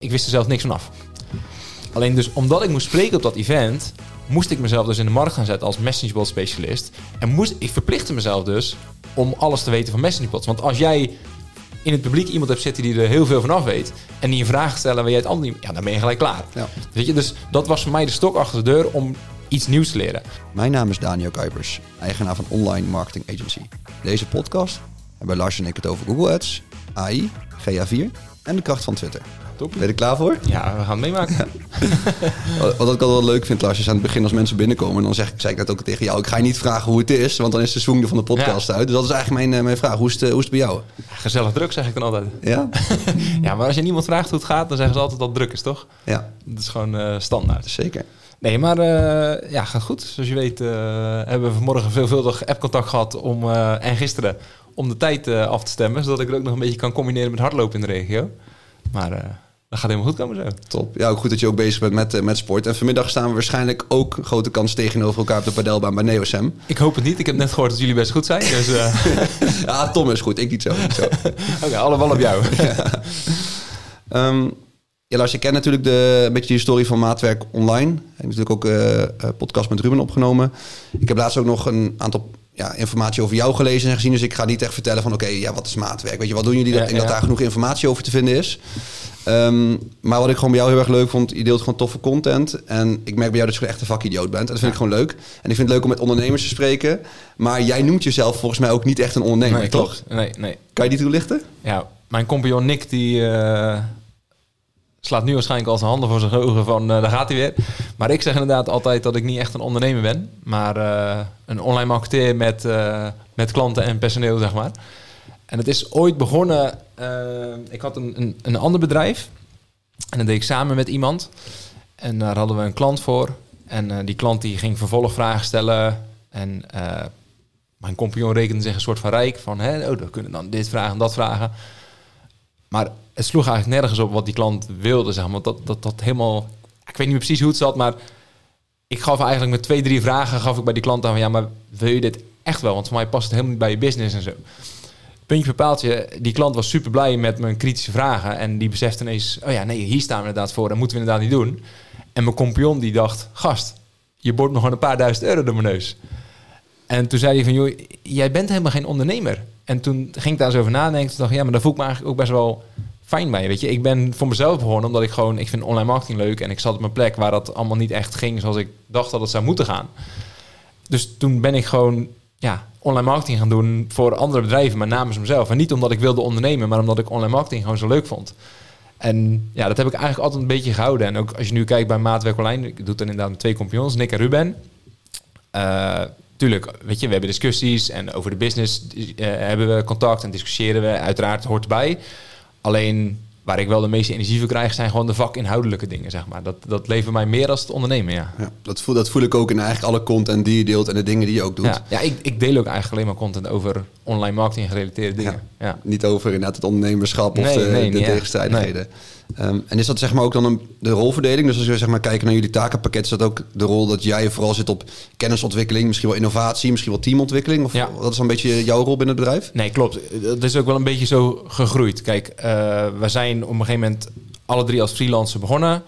Ik wist er zelf niks van af. Alleen dus omdat ik moest spreken op dat event, moest ik mezelf dus in de markt gaan zetten als messagebot specialist. En moest, ik verplichtte mezelf dus om alles te weten van messagebot. Want als jij in het publiek iemand hebt zitten die er heel veel van af weet en die een vraag stellen waar jij het antwoord niet, ja, dan ben je gelijk klaar. Ja. Weet je, dus dat was voor mij de stok achter de deur om iets nieuws te leren. Mijn naam is Daniel Kuipers, eigenaar van Online Marketing Agency. Deze podcast hebben Lars en ik het over Google Ads, AI, GA4 en de kracht van Twitter. Top. Ben je er klaar voor? Ja, we gaan het meemaken. Wat wat ik altijd wel leuk vind, Lars, is aan het begin als mensen binnenkomen... dan zeg, zei ik net ook tegen jou, ik ga je niet vragen hoe het is... want dan is de zoende van de podcast uit. Dus dat is eigenlijk mijn, eh, mijn vraag. Hoe is, het, eh, hoe is het bij jou? Gezellig druk, zeg ik dan altijd. Ja? Ja, maar als je niemand vraagt hoe het gaat, dan zeggen ze altijd dat het druk is, toch? Ja, Dat is gewoon eh, standaard. zeker. Nee, maar ja, gaat goed. Zoals je weet hebben we vanmorgen veelvuldig appcontact gehad om, en gisteren om de tijd af te stemmen. Zodat ik het ook nog een beetje kan combineren met hardlopen in de regio. Maar dat gaat helemaal goed komen zo. Top. Ja, ook goed dat je ook bezig bent met, eh, met sport. En vanmiddag staan we waarschijnlijk ook grote kans tegenover elkaar op de padelbaan bij NeoSM. Ik hoop het niet. Ik heb net gehoord dat jullie best goed zijn. Dus eh, Ja, Tom is goed. Ik niet zo. Oké, alle bal op jou. Ja, Lars, je kent natuurlijk de, een beetje de historie van maatwerk online. Ik heb natuurlijk ook eh, een podcast met Ruben opgenomen. Ik heb laatst ook nog een aantal ja, informatie over jou gelezen en gezien. Dus ik ga niet echt vertellen van oké, ja, wat is maatwerk? Weet je, wat doen jullie? Ja, ik denk dat ja. daar genoeg informatie over te vinden is. Ehm, maar wat ik gewoon bij jou heel erg leuk vond, je deelt gewoon toffe content. En ik merk bij jou dat je gewoon echt een vakidioot bent. En dat vind ik gewoon leuk. En ik vind het leuk om met ondernemers te spreken. Maar jij noemt jezelf volgens mij ook niet echt een ondernemer, Nee, toch? Nee, nee. Kan je die toelichten? Ja, mijn compagnon Nick die eh, slaat nu waarschijnlijk al zijn handen voor zijn ogen van eh, daar gaat hij weer. Maar ik zeg inderdaad altijd dat ik niet echt een ondernemer ben, maar eh, een online marketeer met, met klanten en personeel, zeg maar. En het is ooit begonnen, eh, ik had een, een, een ander bedrijf en dat deed ik samen met iemand. En daar hadden we een klant voor. En eh, die klant die ging vervolgvragen stellen en... eh, mijn compagnon rekende zich een soort van rijk. Van, hè, oh, we kunnen dan dit vragen en dat vragen. Maar het sloeg eigenlijk nergens op wat die klant wilde, zeg maar. Dat, dat, dat helemaal... Ik weet niet meer precies hoe het zat, maar... Ik gaf eigenlijk met twee, drie vragen gaf ik bij die klant aan van... Ja, maar wil je dit echt wel? Want voor mij past het helemaal niet bij je business en zo. Puntje paaltje, die klant was super blij met mijn kritische vragen. En die besefte ineens... Oh ja, nee, hier staan we inderdaad voor. Dat moeten we inderdaad niet doen. En mijn compagnon die dacht... Gast, je boort nog een paar duizend euro door mijn neus. En toen zei hij van, joh, jij bent helemaal geen ondernemer. En toen ging ik daar eens over nadenken. Toen dacht ja, maar daar voel ik me eigenlijk ook best wel fijn bij. Weet je, ik ben voor mezelf begonnen omdat ik gewoon, ik vind online marketing leuk. En ik zat op een plek waar dat allemaal niet echt ging zoals ik dacht dat het zou moeten gaan. Dus toen ben ik gewoon, ja, online marketing gaan doen voor andere bedrijven, maar namens mezelf. En niet omdat ik wilde ondernemen, maar omdat ik online marketing gewoon zo leuk vond. En ja, dat heb ik eigenlijk altijd een beetje gehouden. En ook als je nu kijkt bij Maatwerk Online, ik doe dan inderdaad twee compagnons, Nick en Ruben. Eh, tuurlijk, weet je, we hebben discussies en over de business eh, hebben we contact en discussiëren we. Uiteraard hoort erbij. Alleen waar ik wel de meeste energie voor krijg, zijn gewoon de vakinhoudelijke dingen, zeg maar. Dat, dat levert mij meer als het ondernemen, ja. Ja, dat, voel, dat voel ik ook in eigenlijk alle content die je deelt en de dingen die je ook doet. Ja, ja ik, ik deel ook eigenlijk alleen maar content over online marketing gerelateerde dingen. Ja. Niet over inderdaad het ondernemerschap of Nee, de, nee, de niet echt. Ehm, en is dat zeg maar ook dan een, de rolverdeling? Dus als we zeg maar kijken naar jullie takenpakket, is dat ook de rol dat jij vooral zit op kennisontwikkeling, misschien wel innovatie, misschien wel teamontwikkeling? Of Ja. wat is dan een beetje jouw rol binnen het bedrijf? Nee, klopt. Dat is ook wel een beetje zo gegroeid. Kijk, eh, we zijn op een gegeven moment alle drie als freelancer begonnen.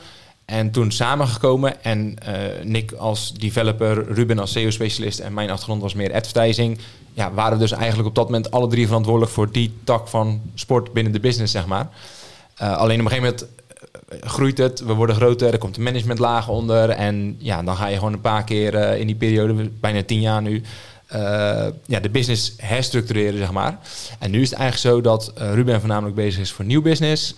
En toen samengekomen. En eh, Nick als developer, Ruben als SEO-specialist en mijn achtergrond was meer advertising. Ja, waren we dus eigenlijk op dat moment alle drie verantwoordelijk voor die tak van sport binnen de business, zeg maar. Eh, alleen op een gegeven moment eh, groeit het, we worden groter, er komt een managementlaag onder. En ja, dan ga je gewoon een paar keer eh, in die periode, bijna tien jaar nu, ja, de business herstructureren, zeg maar. En nu is het eigenlijk zo dat Ruben voornamelijk bezig is voor nieuw business.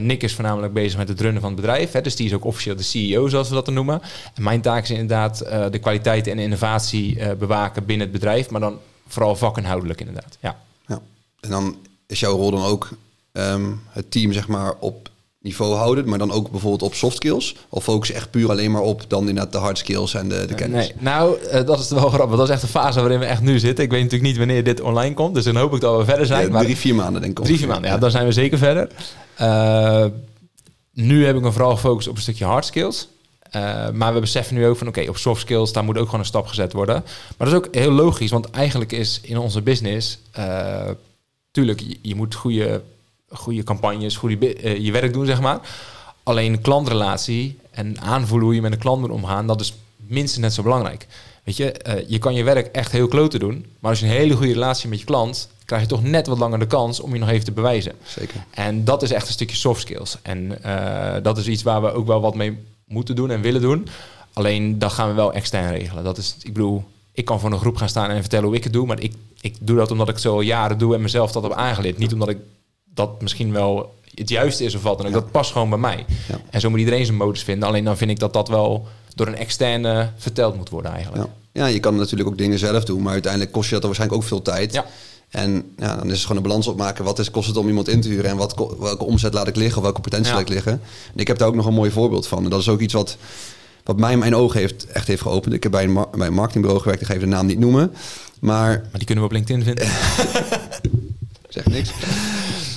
Nick is voornamelijk bezig met het runnen van het bedrijf. Dus die is ook officieel de CEO, zoals we dat dan noemen. En mijn taak is inderdaad de kwaliteit en innovatie bewaken binnen het bedrijf. Maar dan vooral vakinhoudelijk inderdaad. Ja. Ja. En dan is jouw rol dan ook ehm, het team zeg maar op niveau houden, maar dan ook bijvoorbeeld op soft skills? Of focus echt puur alleen maar op dan inderdaad de hard skills en de, de kennis? Nee, nou, eh, dat is wel grappig. Dat is echt de fase waarin we echt nu zitten. Ik weet natuurlijk niet wanneer dit online komt. Dus dan hoop ik dat we verder zijn. Ja, maar drie, vier maanden denk ik. Drie, vier maanden, ja, dan zijn we zeker verder. Eh, nu heb ik me vooral gefocust op een stukje hard skills. Eh, maar we beseffen nu ook van, oké, op soft skills, daar moet ook gewoon een stap gezet worden. Maar dat is ook heel logisch, want eigenlijk is in onze business... eh, tuurlijk, je, je moet goede, goede campagnes, goede, eh, je werk doen, zeg maar. Alleen klantrelatie en aanvoelen hoe je met een klant moet omgaan, dat is minstens net zo belangrijk. Weet je, eh, je kan je werk echt heel kloten doen, maar als je een hele goede relatie met je klant, krijg je toch net wat langer de kans om je nog even te bewijzen. Zeker. En dat is echt een stukje soft skills. En eh, dat is iets waar we ook wel wat mee moeten doen en willen doen. Alleen dat gaan we wel extern regelen. Dat is, ik bedoel, ik kan voor een groep gaan staan en vertellen hoe ik het doe, maar ik, ik doe dat omdat ik het zo al jaren doe en mezelf dat heb aangeleerd. Niet omdat ik dat misschien wel het juiste is of wat dan ook. Dat past gewoon bij mij. Ja. En zo moet iedereen zijn modus vinden. Alleen dan vind ik dat dat wel door een externe verteld moet worden eigenlijk. Ja. ja, je kan natuurlijk ook dingen zelf doen, maar uiteindelijk kost je dat waarschijnlijk ook veel tijd. Ja. En ja, dan is het gewoon een balans opmaken. Wat is, kost het om iemand in te huren en wat, welke omzet laat ik liggen of welke potentie Ja. laat ik liggen? En ik heb daar ook nog een mooi voorbeeld van. En dat is ook iets wat, wat mij mijn ogen heeft, echt heeft geopend. Ik heb bij een, bij een marketingbureau gewerkt, ik ga even de naam niet noemen. Maar Maar die kunnen we op LinkedIn vinden. zeg niks.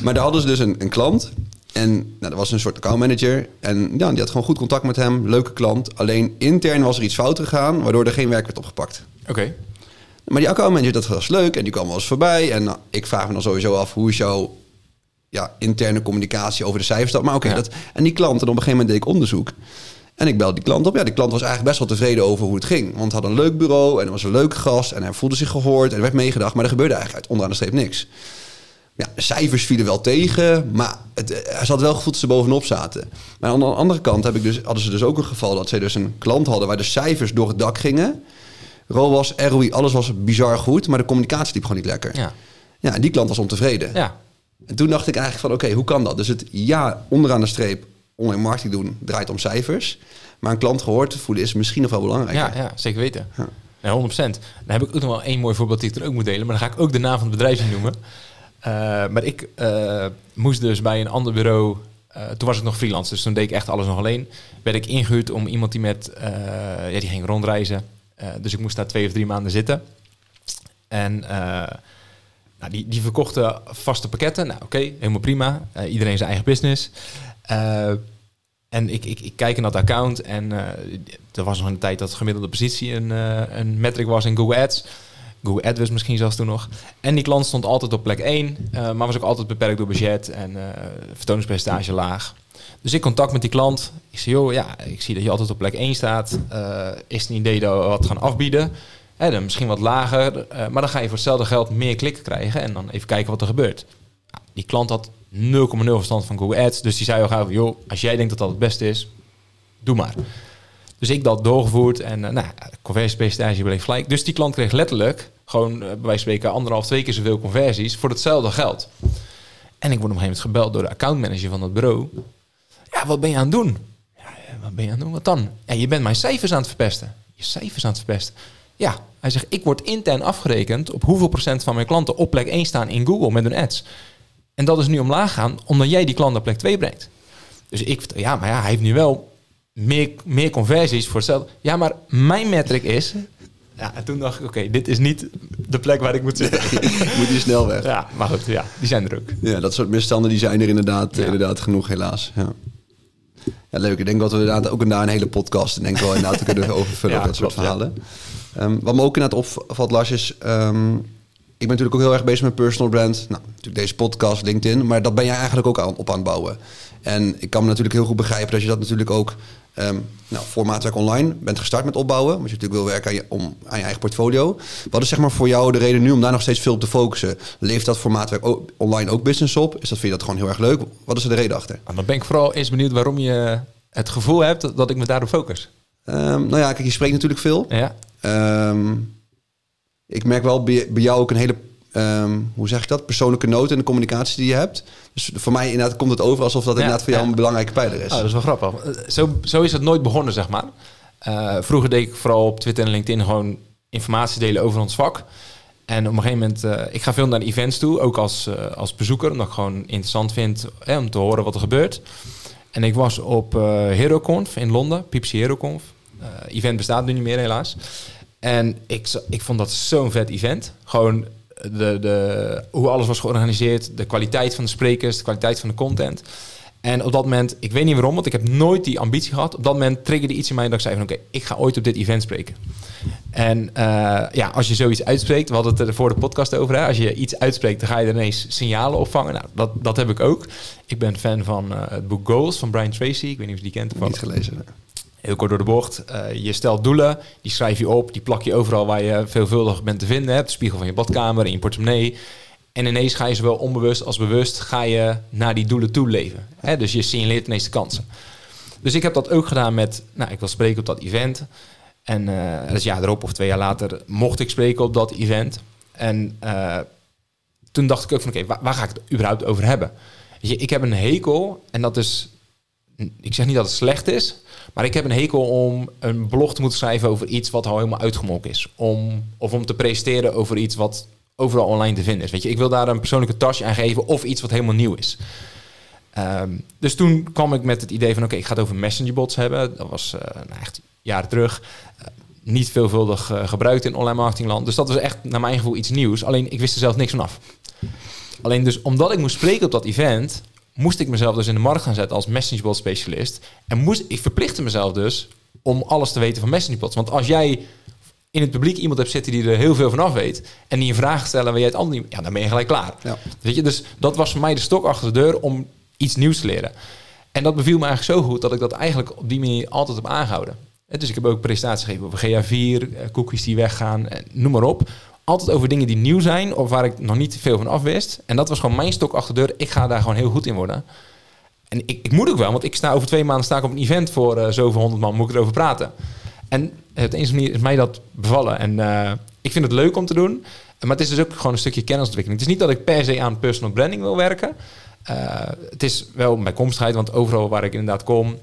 Maar daar hadden ze dus een, een klant. En nou, dat was een soort accountmanager. En ja, die had gewoon goed contact met hem. Leuke klant. Alleen intern was er iets fout gegaan, waardoor er geen werk werd opgepakt. Oké. Maar die accountmanager, dat was leuk. En die kwam wel eens voorbij. En nou, ik vraag me dan sowieso af, hoe is jouw ja, interne communicatie over de cijfers? dat? Maar oké, Ja. dat en die klant, en op een gegeven moment deed ik onderzoek. En ik belde die klant op. Ja, die klant was eigenlijk best wel tevreden over hoe het ging. Want hij had een leuk bureau en er was een leuke gast. En hij voelde zich gehoord en er werd meegedacht. Maar er gebeurde eigenlijk uit onderaan de streep niks. Ja, cijfers vielen wel tegen, maar het, eh, hij zat wel gevoeld dat ze bovenop zaten. Maar aan de andere kant heb ik dus, hadden ze dus ook een geval dat ze dus een klant hadden waar de cijfers door het dak gingen. ROAS, ROI, alles was bizar goed, maar de communicatie liep gewoon niet lekker. Ja. Ja, en die klant was ontevreden. Ja. En toen dacht ik eigenlijk van, oké, hoe kan dat? Dus het ja, onderaan de streep online marketing doen draait om cijfers. Maar een klant gehoord te voelen is misschien nog wel belangrijker. Ja, ja, zeker weten. Ja. Ja, 100%. Dan heb ik ook nog wel één mooi voorbeeld die ik er ook moet delen. Maar dan ga ik ook de naam van het bedrijf niet noemen. Eh, maar ik eh, moest dus bij een ander bureau... eh, toen was ik nog freelance, dus toen deed ik echt alles nog alleen. Werd ik ingehuurd om iemand die met... ja, die ging rondreizen. Dus ik moest daar twee of drie maanden zitten. En nou, die, die verkochten vaste pakketten. Nou, oké, helemaal prima. Iedereen zijn eigen business. En ik, ik, ik kijk naar dat account en er was nog een tijd dat gemiddelde positie een, een metric was in Google Ads. Google AdWords misschien zelfs toen nog. En die klant stond altijd op plek 1, eh, maar was ook altijd beperkt door budget en eh vertoningspercentage laag. Dus ik contact met die klant. Ik zei, joh, ja, ik zie dat je altijd op plek 1 staat. Eh, is het een idee dat we wat gaan afbieden? Dan misschien wat lager, maar dan ga je voor hetzelfde geld meer klikken krijgen en dan even kijken wat er gebeurt. Nou, die klant had 0,0 verstand van Google Ads, dus die zei al gauw, joh, als jij denkt dat dat het beste is, doe maar. Dus ik dat doorgevoerd en uh, nou, conversiepercentage bleef gelijk. Dus die klant kreeg letterlijk gewoon uh, bij wijze van spreken anderhalf, twee keer zoveel conversies voor hetzelfde geld. En ik word op een gegeven moment gebeld door de accountmanager van dat bureau. Ja, wat ben je aan het doen? Ja, wat ben je aan het doen? Wat dan? Ja, je bent mijn cijfers aan het verpesten. Je cijfers aan het verpesten. Ja, hij zegt, ik word intern afgerekend op hoeveel procent van mijn klanten op plek 1 staan in Google met hun ads. En dat is nu omlaag gaan, omdat jij die klant op plek 2 brengt. Dus ik, ja, maar ja, hij heeft nu wel meer, meer conversies voor hetzelfde. Ja, maar mijn metric is... Ja, en toen dacht ik, oké, dit is niet de plek waar ik moet zitten. moet je snel weg. Ja, maar goed, ja, die zijn er ook. Ja, dat soort misstanden die zijn er inderdaad, ja. inderdaad genoeg, helaas. Ja. ja, leuk. Ik denk dat we inderdaad ook daar een hele podcast denk wel inderdaad kunnen overvullen ja, op dat soort verhalen. Um, wat me ook inderdaad opvalt, Lars, is... Um, ik ben natuurlijk ook heel erg bezig met personal brand. Nou, natuurlijk deze podcast, LinkedIn. Maar dat ben jij eigenlijk ook aan, op aan het bouwen. En ik kan me natuurlijk heel goed begrijpen dat je dat natuurlijk ook... Um, nou, voor maatwerk online bent gestart met opbouwen. Want je natuurlijk wil werken aan je, om, aan je eigen portfolio. Wat is zeg maar voor jou de reden nu om daar nog steeds veel op te focussen? Leeft dat voor maatwerk online ook business op? Is dat, vind je dat gewoon heel erg leuk? Wat is er de reden achter? Nou, dan ben ik vooral eens benieuwd waarom je het gevoel hebt dat, dat ik me daarop focus. Um, nou ja, kijk, je spreekt natuurlijk veel. Ja. Um, ik merk wel bij, bij jou ook een hele Um, hoe zeg ik dat? Persoonlijke noot in de communicatie die je hebt. Dus voor mij inderdaad komt het over alsof dat ja, inderdaad voor jou ja. een belangrijke pijler is. Oh, dat is wel grappig. Zo, zo is het nooit begonnen, zeg maar. Uh, vroeger deed ik vooral op Twitter en LinkedIn gewoon informatie delen over ons vak. En op een gegeven moment, uh, ik ga veel naar events toe, ook als, uh, als bezoeker, omdat ik gewoon interessant vind hè, om te horen wat er gebeurt. En ik was op HeroConf in Londen, Pipsi HeroConf. event bestaat nu niet meer helaas. En ik, ik vond dat zo'n vet event. Gewoon de, de, hoe alles was georganiseerd, de kwaliteit van de sprekers, de kwaliteit van de content. En op dat moment, ik weet niet waarom, want ik heb nooit die ambitie gehad. Op dat moment triggerde iets in mij dat ik zei van oké, ik ga ooit op dit event spreken. En uh, ja, als je zoiets uitspreekt, we hadden het er voor de podcast over. Hè? Als je iets uitspreekt, dan ga je ineens signalen opvangen. Nou, dat, dat heb ik ook. Ik ben fan van uh, het boek Goals van Brian Tracy. Ik weet niet of je die kent. Niet gelezen. Heel kort door de bocht. Uh, je stelt doelen, die schrijf je op, die plak je overal waar je veelvuldig bent te vinden. Hebt. De spiegel van je badkamer, in je portemonnee. En ineens ga je zowel onbewust als bewust ga je naar die doelen toe leven. Hè? Dus je signaleert ineens de kansen. Dus ik heb dat ook gedaan met, nou, ik wil spreken op dat event. En uh, dus jaar erop of twee jaar later mocht ik spreken op dat event. En uh, toen dacht ik ook van, oké, waar, ga ik het überhaupt over hebben? Je, ik heb een hekel, en dat is, ik zeg niet dat het slecht is, maar ik heb een hekel om een blog te moeten schrijven over iets wat al helemaal uitgemolken is. Om, of om te presenteren over iets wat overal online te vinden is. Weet je, ik wil daar een persoonlijke tasje aan geven of iets wat helemaal nieuw is. Um, dus toen kwam ik met het idee van, oké, ik ga het over messengerbots hebben. Dat was uh, echt jaren terug. Uh, niet veelvuldig uh, gebruikt in online marketingland. Dus dat was echt naar mijn gevoel iets nieuws. Alleen ik wist er zelf niks van af. Alleen dus omdat ik moest spreken op dat event, moest ik mezelf dus in de markt gaan zetten als messengerbot specialist. En moest, ik verplichtte mezelf dus om alles te weten van messengerbots. Want als jij in het publiek iemand hebt zitten die er heel veel van af weet en die een vraag stellen waar jij het ander niet, ja, dan ben je gelijk klaar. Ja. Weet je, dus dat was voor mij de stok achter de deur om iets nieuws te leren. En dat beviel me eigenlijk zo goed dat ik dat eigenlijk op die manier altijd heb aangehouden. Dus ik heb ook presentaties gegeven over GA4, cookies die weggaan, noem maar op. Altijd over dingen die nieuw zijn of waar ik nog niet veel van af wist. En dat was gewoon mijn stok achter de deur. Ik ga daar gewoon heel goed in worden. En ik, ik moet ook wel, want ik sta over twee maanden sta ik op een event voor uh, zoveel honderd man, moet ik erover praten. En op een manier is mij dat bevallen. En uh, ik vind het leuk om te doen. Maar het is dus ook gewoon een stukje kennisontwikkeling. Het is niet dat ik per se aan personal branding wil werken. Uh, het is wel mijn komstigheid, want overal waar ik inderdaad kom,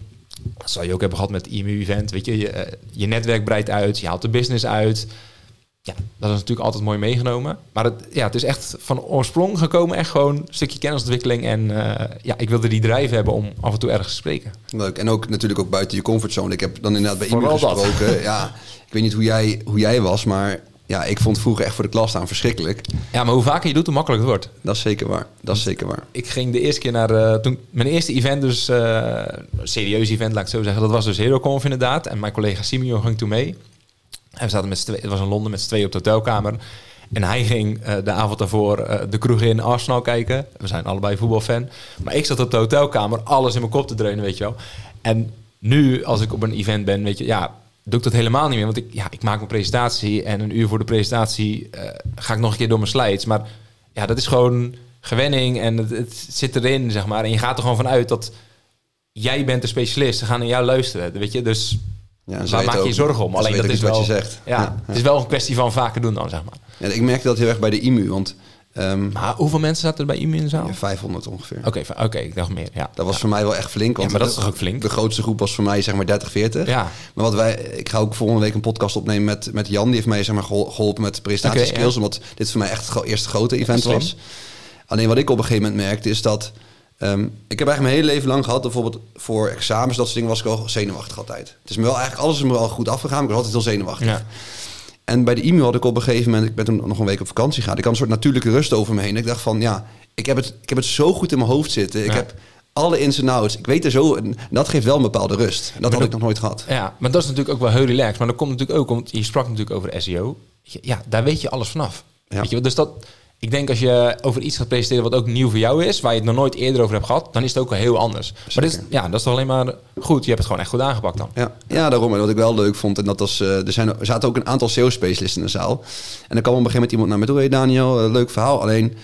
dat zal je ook hebben gehad met het IMU-event. Weet je, je, je, netwerk breidt uit, je haalt de business uit. Ja, dat is natuurlijk altijd mooi meegenomen. Maar het, ja, het is echt van oorsprong gekomen, echt gewoon een stukje kennisontwikkeling. En uh, ja, ik wilde die drijf hebben om af en toe ergens te spreken. Leuk. En ook natuurlijk ook buiten je comfortzone. Ik heb dan inderdaad bij IMU gesproken. ja, ik weet niet hoe jij, hoe jij was, maar ja, ik vond vroeger echt voor de klas staan verschrikkelijk. Ja, maar hoe vaker je doet, hoe makkelijker het wordt. Dat is zeker waar. Dat is zeker waar. Ik ging de eerste keer naar... Uh, toen, mijn eerste event dus... Uh, serieus event, laat ik zo zeggen. Dat was dus HeroConf inderdaad. En mijn collega Simeon ging toen mee. En we zaten met z'n tweeën... Het was in Londen met z'n tweeën op de hotelkamer. En hij ging uh, de avond daarvoor de kroeg in Arsenal kijken. We zijn allebei voetbalfan. Maar ik zat op de hotelkamer alles in mijn kop te dreunen, weet je wel. En nu, als ik op een event ben, weet je... Ja, doe ik dat helemaal niet meer. Want ik, ja, ik maak mijn presentatie en een uur voor de presentatie uh, ga ik nog een keer door mijn slides. Maar ja, dat is gewoon gewenning en het, het, zit erin, zeg maar. En je gaat er gewoon vanuit dat jij bent de specialist. Ze gaan naar jou luisteren, weet je. Dus ja, waar maak je je zorgen om? Alleen dat is wel, je zegt. Ja, ja, het is wel een kwestie van vaker doen dan, zeg maar. Ja, ik merk dat heel erg bij de IMU, want... Um, maar hoeveel mensen zaten er bij IMU in de zaal? Ja, 500 ongeveer. Oké, okay, okay, ik dacht meer. Ja. Dat was voor mij wel echt flink. Want ja, maar dat is toch ook flink? De grootste groep was voor mij zeg maar 30, 40. Ja. Maar wat wij, ik ga ook volgende week een podcast opnemen met, met Jan. Die heeft mij zeg maar geholpen met presentatieskills. Okay, omdat dit voor mij echt het eerste grote event was. Alleen wat ik op een gegeven moment merkte is dat... Um, ik heb eigenlijk mijn hele leven lang gehad, bijvoorbeeld voor examens, dat soort dingen, was ik al zenuwachtig altijd. Het is me wel eigenlijk alles is me wel goed afgegaan, maar ik was altijd heel zenuwachtig. Ja. En bij de e-mail had ik op een gegeven moment, ik ben toen nog een week op vakantie gegaan, ik had een soort natuurlijke rust over me heen. Ik dacht van, ja, ik heb het, ik heb het zo goed in mijn hoofd zitten. Ik Ja. heb alle ins en outs. Ik weet er zo, en dat geeft wel een bepaalde rust. En dat had ik nog nooit gehad. Ja, maar dat is natuurlijk ook wel heel relaxed. Maar dat komt natuurlijk ook, want je sprak natuurlijk over SEO. Ja, daar weet je alles vanaf. Ja. Weet je, dus dat, ik denk als je over iets gaat presenteren wat ook nieuw voor jou is, waar je het nog nooit eerder over hebt gehad, dan is het ook wel heel anders. Maar dit is, ja, dat is toch alleen maar goed. Je hebt het gewoon echt goed aangepakt dan. Ja, ja daarom. En wat ik wel leuk vond, en dat was, uh, er, zijn, er zaten ook een aantal SEO-specialisten in de zaal. En dan kwam op een gegeven moment iemand naar me toe, hey Daniel, uh, leuk verhaal. Alleen,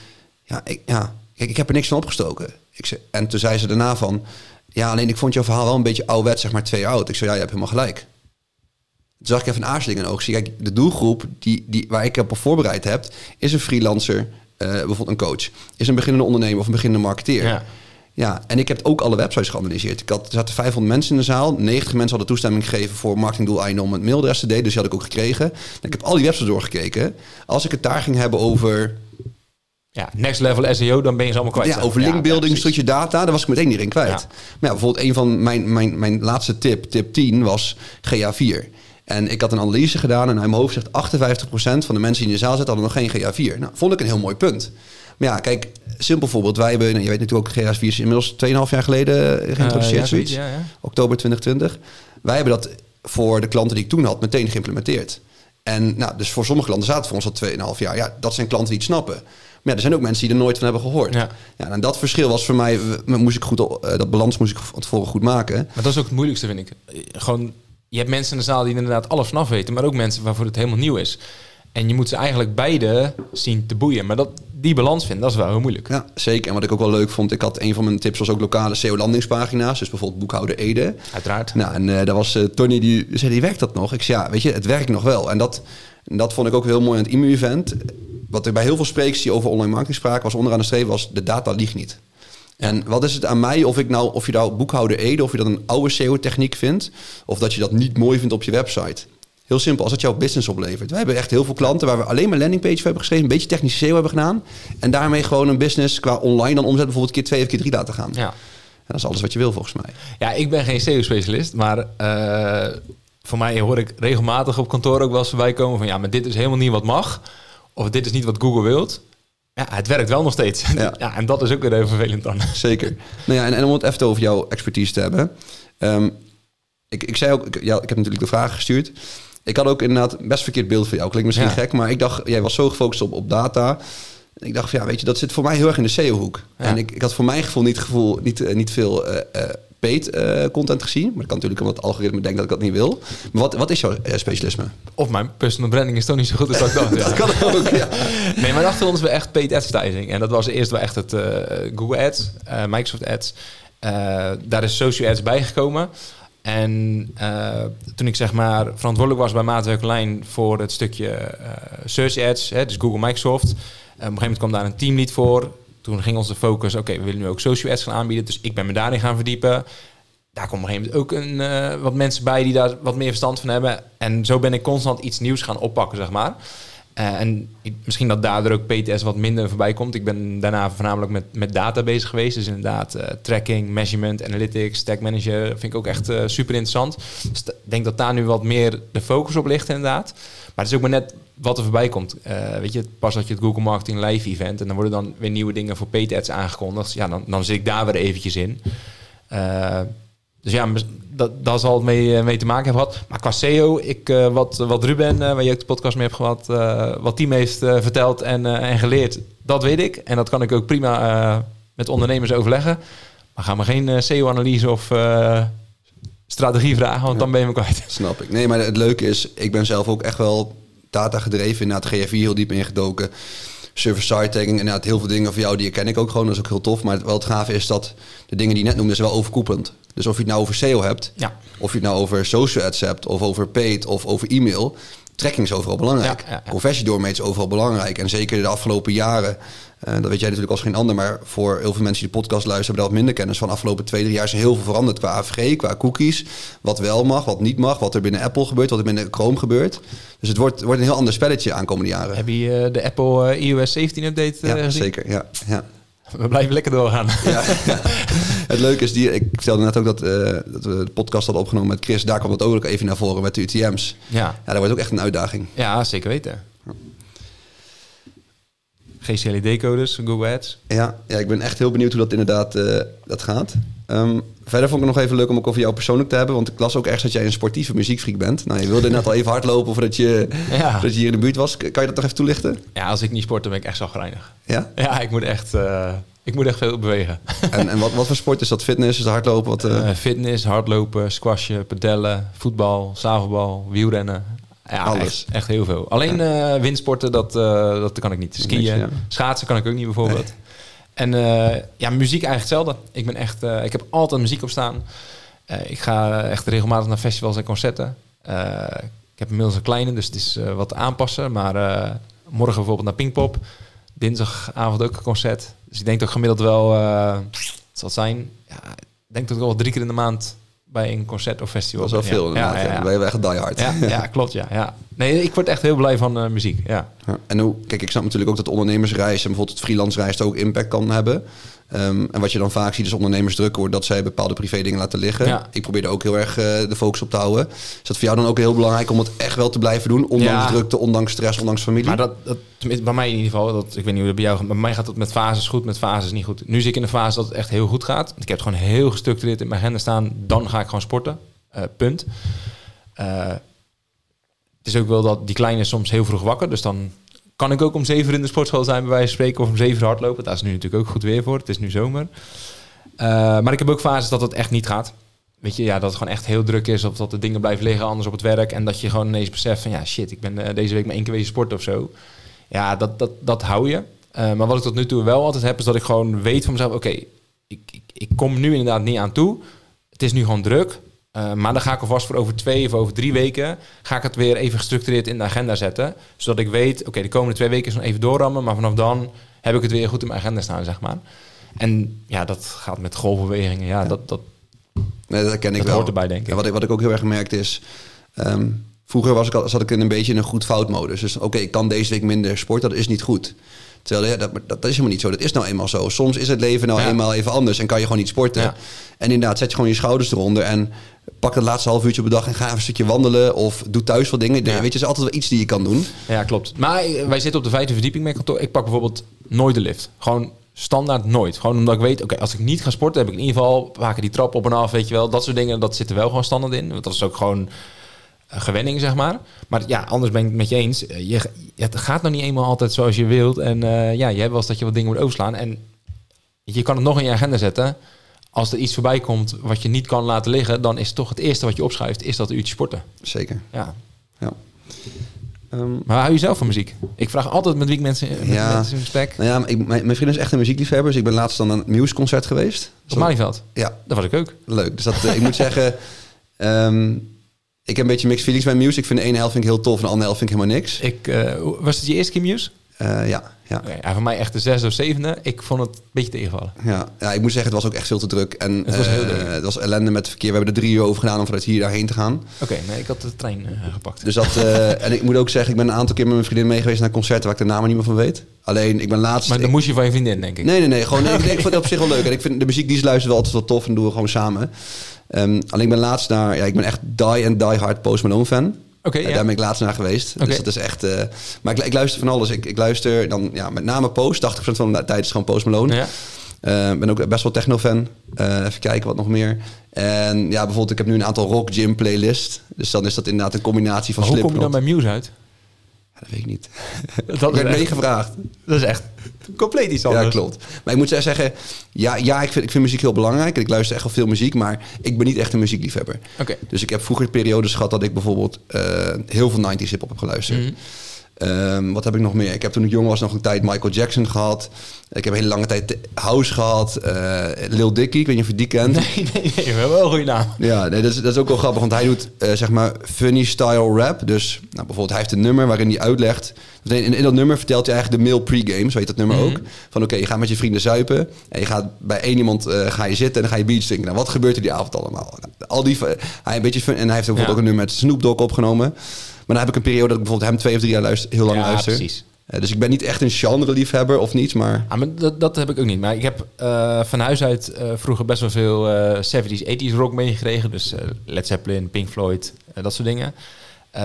ja, ik, ja kijk, ik heb er niks van opgestoken. Ik zei, en toen zei ze daarna van, ja, alleen ik vond jouw verhaal wel een beetje ouderwet, zeg maar twee jaar oud. Ik zei, ja, je hebt helemaal gelijk. Toen zag ik even een aarzeling in oog. Zie, kijk, de doelgroep die, die, waar ik op voorbereid heb, is een freelancer, uh, bijvoorbeeld een coach. Is een beginnende ondernemer of een beginnende marketeer. Ja. Ja, en ik heb ook alle websites geanalyseerd. Ik had, er zaten 500 mensen in de zaal. 90 mensen hadden toestemming gegeven voor marketingdoeleinden om het mailadres te delen. Dus die had ik ook gekregen. Ik heb al die websites doorgekeken. Als ik het daar ging hebben over... Ja, next level SEO, dan ben je ze allemaal kwijt. Ja, over linkbuilding, ja, stukje data, daar was ik meteen niet in kwijt. Ja. Maar ja, bijvoorbeeld een van mijn, mijn, mijn laatste tip, tip 10, was GA4. En ik had een analyse gedaan en uit mijn hoofd zegt 58% van de mensen die in de zaal zitten hadden nog geen GA4. Nou, vond ik een heel mooi punt. Maar ja, kijk, simpel voorbeeld. Wij hebben, je weet natuurlijk ook, GA4 is inmiddels 2,5 jaar geleden geïntroduceerd, Uh, ja, zoiets. ja, ja. Oktober 2020. Wij hebben dat voor de klanten die ik toen had meteen geïmplementeerd. En nou, dus voor sommige klanten zaten voor ons al 2,5 jaar. Ja, dat zijn klanten die het snappen. Maar ja, er zijn ook mensen die er nooit van hebben gehoord. Ja. Ja. en dat verschil was voor mij, moest ik goed, eh, dat balans moest ik van tevoren goed maken. Maar dat is ook het moeilijkste, vind ik. Gewoon, je hebt mensen in de zaal die inderdaad alles vanaf weten, maar ook mensen waarvoor het helemaal nieuw is. En je moet ze eigenlijk beide zien te boeien. Maar dat, die balans vinden, dat is wel heel moeilijk. Ja, zeker. En wat ik ook wel leuk vond, ik had een van mijn tips was ook lokale SEO-landingspagina's. Dus bijvoorbeeld boekhouder Ede. Uiteraard. Nou, en eh, daar was eh, Tony die zei, die werkt dat nog? Ik zei, ja, weet je, het werkt nog wel. En dat, dat vond ik ook heel mooi aan het IMU-event. Wat er bij heel veel sprekers die over online marketing spraken, was onderaan de streep, was de data liegt niet. En wat is het aan mij of ik nou, of je nou boekhouder Ede, of je dat een oude SEO-techniek vindt, of dat je dat niet mooi vindt op je website. Heel simpel, als het jouw business oplevert. Wij hebben echt heel veel klanten waar we alleen maar landingpage voor hebben geschreven, een beetje technische SEO hebben gedaan. En daarmee gewoon een business qua online dan omzet bijvoorbeeld keer twee of keer drie laten gaan. Ja. En dat is alles wat je wil volgens mij. Ja, ik ben geen SEO-specialist, maar eh, voor mij hoor ik regelmatig op kantoor ook wel eens voorbij komen van ja, maar dit is helemaal niet wat mag. Of dit is niet wat Google wilt. Ja, het werkt wel nog steeds. Ja. Ja, en dat is ook weer even vervelend dan. Zeker. nou ja, en, en om het even over jouw expertise te hebben. Ehm, ik, ik zei ook, ik, ja, ik heb natuurlijk de vragen gestuurd. Ik had ook inderdaad best verkeerd beeld van jou. Klinkt misschien Ja. gek, maar ik dacht, jij was zo gefocust op, op data. En ik dacht van ja, weet je, dat zit voor mij heel erg in de SEO-hoek. Ja. En ik, ik had voor mijn gevoel niet, gevoel, niet, eh, niet veel eh, eh, paid eh, content gezien. Maar dat kan natuurlijk omdat het algoritme denkt dat ik dat niet wil. Maar wat, wat is jouw eh, specialisme? Of mijn personal branding is toch niet zo goed als dat ik dacht. Dat kan ook, ja. Nee, mijn achtergrond is wel echt paid advertising. En dat was eerst wel echt het eh, Google Ads, Microsoft Ads. Daar is social ads bijgekomen. En toen ik zeg maar verantwoordelijk was bij Maatwerk Online voor het stukje search ads, hè, dus Google Microsoft. op een gegeven moment kwam daar een teamlead voor. Toen ging onze focus, oké, we willen nu ook social ads gaan aanbieden. Dus ik ben me daarin gaan verdiepen. Daar komen op een gegeven moment ook een, eh, wat mensen bij die daar wat meer verstand van hebben. En zo ben ik constant iets nieuws gaan oppakken, zeg maar. Eh, en misschien dat daardoor ook PTS wat minder voorbij komt. Ik ben daarna voornamelijk met, met data bezig geweest. Dus inderdaad eh, tracking, measurement, analytics, tag manager. Vind ik ook echt super interessant. Dus ik denk dat daar nu wat meer de focus op ligt inderdaad. Maar het is ook maar net wat er voorbij komt. Eh, weet je, pas dat je het Google Marketing Live event... en dan worden dan weer nieuwe dingen voor PTS aangekondigd. Ja, dan, dan zit ik daar weer eventjes in. Eh, dus ja, dat, dat zal het mee, eh, mee te maken hebben gehad. Maar qua SEO, ik, wat, wat Ruben, waar je ook de podcast mee hebt gehad, eh, wat team heeft verteld en, en geleerd, dat weet ik. En dat kan ik ook prima met ondernemers overleggen. Maar ga me geen SEO-analyse of strategie vragen, want dan ben je me kwijt. Snap ik. Nee, maar het leuke is, ik ben zelf ook echt wel data gedreven. Inderdaad, GFI heel diep ingedoken. Server-side tagging, inderdaad heel veel dingen van jou, die ken ik ook gewoon. Dat is ook heel tof. Maar wel het gave is dat de dingen die je net noemde, is wel overkoepelend. Dus of je het nou over SEO hebt, Ja. of je het nou over social ads hebt, of over paid, of over e-mail. Tracking is overal belangrijk. Ja, ja, is overal belangrijk. En zeker de afgelopen jaren, eh, dat weet jij natuurlijk als geen ander, maar voor heel veel mensen die de podcast luisteren, hebben daar wat minder kennis van. De afgelopen twee, drie jaar is er heel veel veranderd qua AVG, qua cookies. Wat wel mag, wat niet mag, wat er binnen Apple gebeurt, wat er binnen Chrome gebeurt. Dus het wordt, wordt een heel ander spelletje aankomende jaren. Heb je eh, de Apple eh, iOS 17 update ja, gezien? zeker. Ja, ja. We blijven lekker doorgaan. Ja, ja. Het leuke is, die, ik vertelde net ook dat, eh, dat we de podcast hadden opgenomen met Chris. Daar kwam het ook even naar voren met de UTM's. ja. Ja, dat wordt ook echt een uitdaging. ja, zeker weten. GCLD-codes, Google Ads. Ja, ja, ik ben echt heel benieuwd hoe dat inderdaad eh, dat gaat. Ehm, verder vond ik het nog even leuk om ook over jou persoonlijk te hebben. Want ik las ook ergens dat jij een sportieve muziekfreak bent. Nou, je wilde net al even hardlopen voordat je, Ja. voordat je hier in de buurt was. Kan je dat nog even toelichten? Ja, als ik niet sport, dan ben ik echt zagrijnig. Ja? Ja, ik moet echt, eh, ik moet echt veel bewegen. En, en wat, wat voor sport is dat? Fitness? Is hardlopen? Wat, eh, Eh, fitness, hardlopen, squashen, padellen, voetbal, zaalvoetbal, wielrennen. Ja, Alles. Echt, echt heel veel. Alleen windsporten, dat, dat kan ik niet. Skiën, Niks, ja. schaatsen kan ik ook niet bijvoorbeeld. En eh, ja, muziek eigenlijk hetzelfde. Ik ben echt, eh, ik heb altijd muziek op staan. Eh, ik ga echt regelmatig naar festivals en concerten. Ik heb inmiddels een kleine, dus het is wat aanpassen. Maar morgen bijvoorbeeld naar Pinkpop. Dinsdagavond ook een concert. Dus ik denk dat gemiddeld wel, het zal zijn, ja, ik denk dat ik wel drie keer in de maand bij een concert of festival dat is wel ben. veel Ja, ja, Ja, ja, Ben je wel echt die hard. ja, ja, klopt, ja, ja. Nee, ik word echt heel blij van eh, muziek, ja. Ja, En hoe, kijk, ik snap natuurlijk ook dat ondernemersreis en bijvoorbeeld het freelance reis ook impact kan hebben. Ehm, en wat je dan vaak ziet is ondernemers druk wordt dat zij bepaalde privé dingen laten liggen. Ja. Ik probeer er ook heel erg eh, de focus op te houden. Is dat voor jou dan ook heel belangrijk om het echt wel te blijven doen? Ondanks Ja. drukte, ondanks stress, ondanks familie? Maar dat, dat tenminste, bij mij in ieder geval, dat, ik weet niet hoe dat bij jou gaat, bij mij gaat het met fases goed, met fases niet goed. Nu zit ik in de fase dat het echt heel goed gaat. Ik heb het gewoon heel gestructureerd in mijn agenda staan. Dan ga ik gewoon sporten. Eh, punt. Eh, het is ook wel dat die kleine is soms heel vroeg wakker. Dus dan kan ik ook om zeven in de sportschool zijn, bij wijze van spreken. Of om zeven hardlopen. Daar is nu natuurlijk ook goed weer voor. Het is nu zomer. Eh, maar ik heb ook fases dat het echt niet gaat. Weet je, ja, dat het gewoon echt heel druk is. Of dat de dingen blijven liggen anders op het werk. En dat je gewoon ineens beseft van... Ja, shit, ik ben eh, deze week maar één keer wezen sporten of zo. Ja, dat, dat, dat hou je. Eh, maar wat ik tot nu toe wel altijd heb... is dat ik gewoon weet van mezelf... Oké, ik, ik, ik kom nu inderdaad niet aan toe. Het is nu gewoon druk. Uh, maar dan ga ik alvast voor over twee of over drie weken... ga ik het weer even gestructureerd in de agenda zetten. Zodat ik weet... Oké, de komende twee weken is nog even doorrammen... maar vanaf dan heb ik het weer goed in mijn agenda staan, zeg maar. En ja, dat gaat met golfbewegingen. Ja, Dat, dat, nee, dat ken ik dat wel. hoort erbij, denk ik. Ja, wat, ik wat ik ook heel erg gemerkt is... ehm, vroeger was ik al, zat ik in een beetje in een goed fout modus. Dus oké, ik kan deze week minder sporten, dat is niet goed. Terwijl ja, dat, dat is helemaal niet zo. Dat is nou eenmaal zo. Soms is het leven nou Ja. eenmaal even anders en kan je gewoon niet sporten. Ja. En inderdaad, zet je gewoon je schouders eronder en pak het laatste half uurtje op de dag en ga even een stukje wandelen of doe thuis wat dingen. Ja. Weet je, is altijd wel iets die je kan doen. Ja, klopt. Maar eh, wij zitten op de vijfde verdieping met kantoor. Ik pak bijvoorbeeld nooit de lift. Gewoon standaard nooit. Gewoon omdat ik weet, oké, als ik niet ga sporten, heb ik in ieder geval vaker die trap op en af, weet je wel. Dat soort dingen, dat zit er wel gewoon standaard in. Want dat is ook gewoon gewenning, zeg maar. Maar ja, anders ben ik het met je eens. Eh, Je, het gaat nog niet eenmaal altijd zoals je wilt. En eh, ja, je hebt wel eens dat je wat dingen moet overslaan. En je kan het nog in je agenda zetten. Als er iets voorbij komt wat je niet kan laten liggen, dan is toch het eerste wat je opschrijft, is dat uurtje sporten. Zeker. Ja. Ja. Ehm, Maar hou je zelf van muziek? Ik vraag altijd met wie ik mensen, met Ja. mensen in gesprek. nou ja, ik, mijn, mijn vriend is echt een muziekliefhebber. Dus ik ben laatst dan naar een Muse-concert geweest. Op Malieveld. Ja, Dat was ik ook. leuk. Dus dat, eh, ik moet zeggen, ehm, ik heb een beetje mixed feelings bij Muse. Ik vind de ene helft vind ik heel tof en de andere helft vind ik helemaal niks. Ik, eh, was het je eerste keer Muse? Eh, ja, ja. Voor mij echt de zesde of zevende. Ik vond het een beetje tegenvallen. Ja, ja, ik moet zeggen, het was ook echt veel te druk. En Het was heel eh, het was ellende met het verkeer. We hebben er drie uur over gedaan om vanuit hier daarheen te gaan. Oké, nee, ik had de trein gepakt. Dus dat, en ik moet ook zeggen, ik ben een aantal keer met mijn vriendin mee geweest naar concerten waar ik de namen niet meer van weet. Alleen, ik ben laatst... maar dan ik- moest je van je vriendin, denk ik. Nee, nee, nee. Gewoon, nee, ik, ik vind het op zich wel leuk. En ik vind de muziek die ze luisteren wel altijd wel tof en doen we gewoon samen. Ehm, alleen ik ben laatst naar... Ja, ik ben echt die en die hard Post Malone fan. Oké, ja. Daar ben ik laatst naar geweest. Dus dat is echt... eh, maar ik, ik luister van alles. Ik, ik luister dan ja, met name Post. 80% van de tijd is gewoon Post Malone. Ja. Eh, ben ook best wel techno-fan. Eh, even kijken wat nog meer. En ja, bijvoorbeeld, ik heb nu een aantal rock gym playlist. Dus dan is dat inderdaad een combinatie van Maar hoe kom je dan bij Muse uit? Dat weet ik niet. Dat ik werd echt- meegevraagd. Dat is echt compleet iets anders. Ja, klopt. Maar ik moet zeggen, ja, ja ik, vind, ik vind muziek heel belangrijk. En ik luister echt wel veel muziek, maar ik ben niet echt een muziekliefhebber. Oké. Dus ik heb vroeger periodes gehad dat ik bijvoorbeeld eh, heel veel 90s hip-hop heb geluisterd. Mhm. Ehm, wat heb ik nog meer? Ik heb toen ik jong was nog een tijd Michael Jackson gehad. Ik heb een hele lange tijd House gehad. eh, Lil Dicky, ik weet niet of je die kent. Nee, nee, nee, we hebben wel een goede naam. Ja, nee, dat, is, dat is ook wel grappig, want hij doet eh, zeg maar funny style rap. Dus nou, bijvoorbeeld, hij heeft een nummer waarin hij uitlegt. In, in dat nummer vertelt hij eigenlijk de mail pre-game, zo heet dat nummer Mhm. ook. Van oké, je gaat met je vrienden zuipen en je gaat bij één iemand eh, ga je zitten en dan ga je beats drinken. Nou, wat gebeurt er die avond allemaal? Nou, Al die, hij een beetje fun, en hij heeft ook bijvoorbeeld Ja. ook een nummer met Snoop Dogg opgenomen. Maar dan heb ik een periode dat ik bijvoorbeeld hem twee of drie jaar luister, heel lang Ja, luister. precies. Eh, dus ik ben niet echt een genre-liefhebber of niets, maar Ah, maar dat, dat heb ik ook niet. Maar ik heb eh, van huis uit eh, vroeger best wel veel eh 70s, 80s rock meegekregen. Dus Led Zeppelin, Pink Floyd, dat soort dingen.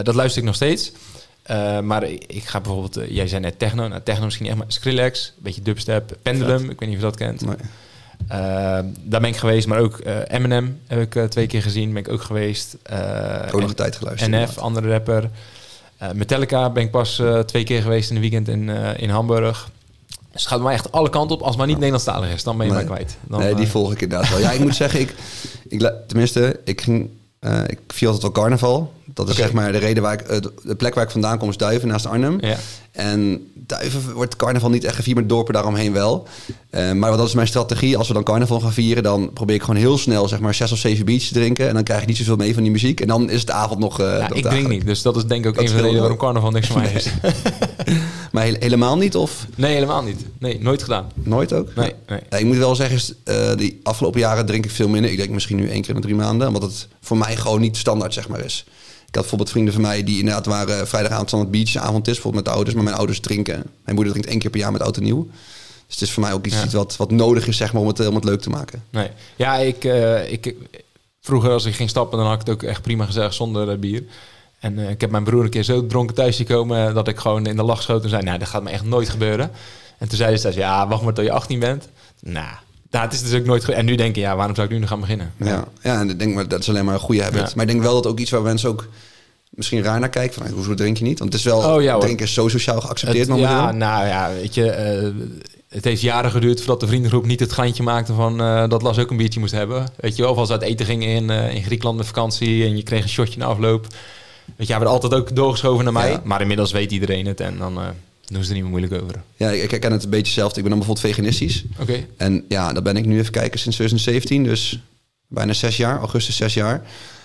Dat luister ik nog steeds. Maar ik ik ga bijvoorbeeld, jij zei net techno. Nou, techno misschien niet echt, maar Skrillex, een beetje dubstep, Pendulum. Ik weet niet of je dat kent. nee. Eh, daar ben ik geweest, maar ook eh, Eminem heb ik eh, twee keer gezien. Ben ik ook geweest. Eh, ook nog een tijd geluisterd. NF, inderdaad. andere rapper. Metallica ben ik pas twee keer geweest in een weekend in, in Hamburg. Dus het gaat mij echt alle kanten op. Als het maar niet Nederlandstalig is, dan ben je Nee. mij kwijt. Dan, nee, die volg ik inderdaad wel. Ja, ik moet zeggen, ik, ik, tenminste, ik ging, ik vier altijd wel carnaval. Dat is zeg maar de reden waar ik, de plek waar ik vandaan kom is Duiven, naast Arnhem. Ja. En Duiven wordt carnaval niet echt gevierd, maar dorpen daaromheen wel. Eh, maar dat is mijn strategie. Als we dan carnaval gaan vieren, dan probeer ik gewoon heel snel zeg maar zes of zeven biertjes te drinken. En dan krijg je niet zoveel mee van die muziek. En dan is het avond nog uh, Ja, ik drink niet, dus dat is denk ik ook een van de redenen waarom carnaval niks voor mij is. Maar he- helemaal niet of Nee, helemaal niet. Nee, nooit gedaan. nooit ook? Nee, nee. Ja, ik moet wel zeggen, eh, die afgelopen jaren drink ik veel minder. Ik denk misschien nu één keer in de drie maanden. Omdat het voor mij gewoon niet standaard zeg maar is. Ik had bijvoorbeeld vrienden van mij die inderdaad waren vrijdagavond standaard beachavond is. Bijvoorbeeld met de ouders. Maar mijn ouders drinken. Mijn moeder drinkt één keer per jaar met oud en nieuw. Dus het is voor mij ook iets, Ja. iets wat, wat nodig is zeg maar, om, het, eh, om het leuk te maken. nee. Ja, ik, eh, ik... Vroeger als ik ging stappen, dan had ik het ook echt prima gezegd zonder eh, bier. En eh, ik heb mijn broer een keer zo dronken thuis gekomen dat ik gewoon in de lach schoot en zei, nou, dat gaat me echt nooit gebeuren. En toen zei ze thuis, ja, wacht maar tot je 18 bent. Nou, nou, het is dus ook nooit ge- En nu denk je, ja, waarom zou ik nu nog gaan beginnen? Ja, ja en ik denk maar dat is alleen maar een goede habit. Ja. Maar ik denk wel dat ook iets waar mensen ook misschien raar naar kijken. Van, hey, hoezo drink je niet? Want het is wel, Oh, ja, drinken is zo sociaal geaccepteerd Het- momenteel. ja, nou ja, weet je, eh, het heeft jaren geduurd voordat de vriendengroep niet het geintje maakte van eh, dat Las ook een biertje moest hebben. Weet je wel, of als we uit eten gingen in, eh, in Griekenland met vakantie en je kreeg een shotje na afloop. Weet je, hij werd altijd ook doorgeschoven naar mij. Ja. Maar inmiddels weet iedereen het en dan eh, doen ze er niet meer moeilijk over. Ja, ik herken het een beetje zelf. Ik ben dan bijvoorbeeld veganistisch. Oké. En ja, dat ben ik nu even kijken sinds 2017. Dus bijna zes jaar, augustus zes jaar.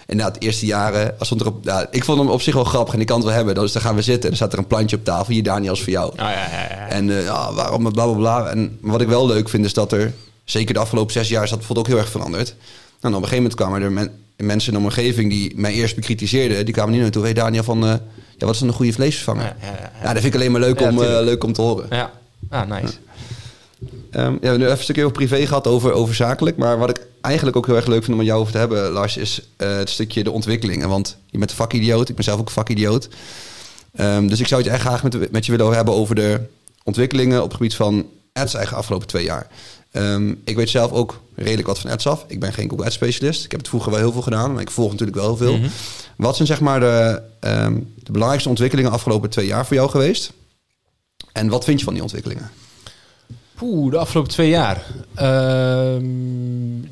En na het eerste jaren, als stond er op, ja, ik vond hem op zich wel grappig en ik kan het wel hebben. Dus dan gaan we zitten en dan staat er een plantje op tafel. Hier, Daniel, is voor jou. Oh, ja, ja, ja. En ja, waarom bla bla bla. En wat ik wel leuk vind is dat er, zeker de afgelopen zes jaar, is dat bijvoorbeeld ook heel erg veranderd. Nou, op een gegeven moment kwamen er men- mensen in mijn omgeving die mij eerst bekritiseerden. Die kwamen niet naartoe. Hey Daniel, van, eh, ja, wat is dan een goede vleesvervanger? Ja, Ja, ja, ja, ja. dat vind ik alleen maar leuk, om, eh, leuk om te horen. Ja, ah, nice. Ehm, ja, we hebben nu even een stukje over privé gehad, over, over zakelijk. Maar wat ik eigenlijk ook heel erg leuk vind om met jou over te hebben, Lars, is eh, het stukje de ontwikkelingen. Want je bent een vakidioot, ik ben zelf ook een vakidioot. Ehm, dus ik zou het echt graag met, met je willen hebben over de ontwikkelingen op het gebied van ads eigenlijk de afgelopen twee jaar. Ehm, ik weet zelf ook redelijk wat van ads af. Ik ben geen Google Ads specialist. Ik heb het vroeger wel heel veel gedaan, maar ik volg natuurlijk wel heel veel. Mhm. Wat zijn zeg maar de, ehm, de belangrijkste ontwikkelingen de afgelopen twee jaar voor jou geweest? En wat vind je van die ontwikkelingen? De afgelopen twee jaar. Ehm,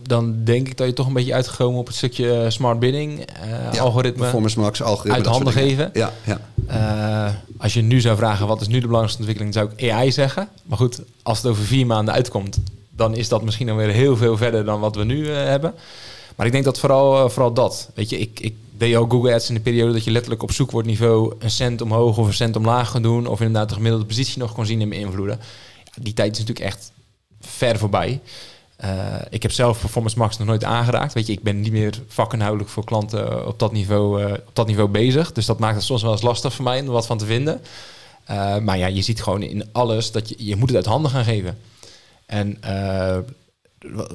dan denk ik dat je toch een beetje uitgekomen op het stukje eh, smart bidding, eh, Ja, algoritme, Performance max, algoritme. uit handen geven. Ja, ja. Eh, als je nu zou vragen wat is nu de belangrijkste ontwikkeling, zou ik AI zeggen. Maar goed, als het over vier maanden uitkomt, dan is dat misschien alweer heel veel verder dan wat we nu eh, hebben. Maar ik denk dat vooral, eh, vooral dat. Weet je, ik, ik deed al Google Ads in de periode dat je letterlijk op zoekwoordniveau een cent omhoog of een cent omlaag kon doen. Of inderdaad de gemiddelde positie nog kon zien en beïnvloeden. Die tijd is natuurlijk echt ver voorbij. Eh, ik heb zelf Performance Max nog nooit aangeraakt. Weet je, ik ben niet meer vakinhoudelijk voor klanten op dat niveau, op dat niveau bezig. Dus dat maakt het soms wel eens lastig voor mij om er wat van te vinden. Maar ja, je ziet gewoon in alles dat je, je moet het uit handen gaan geven. En eh,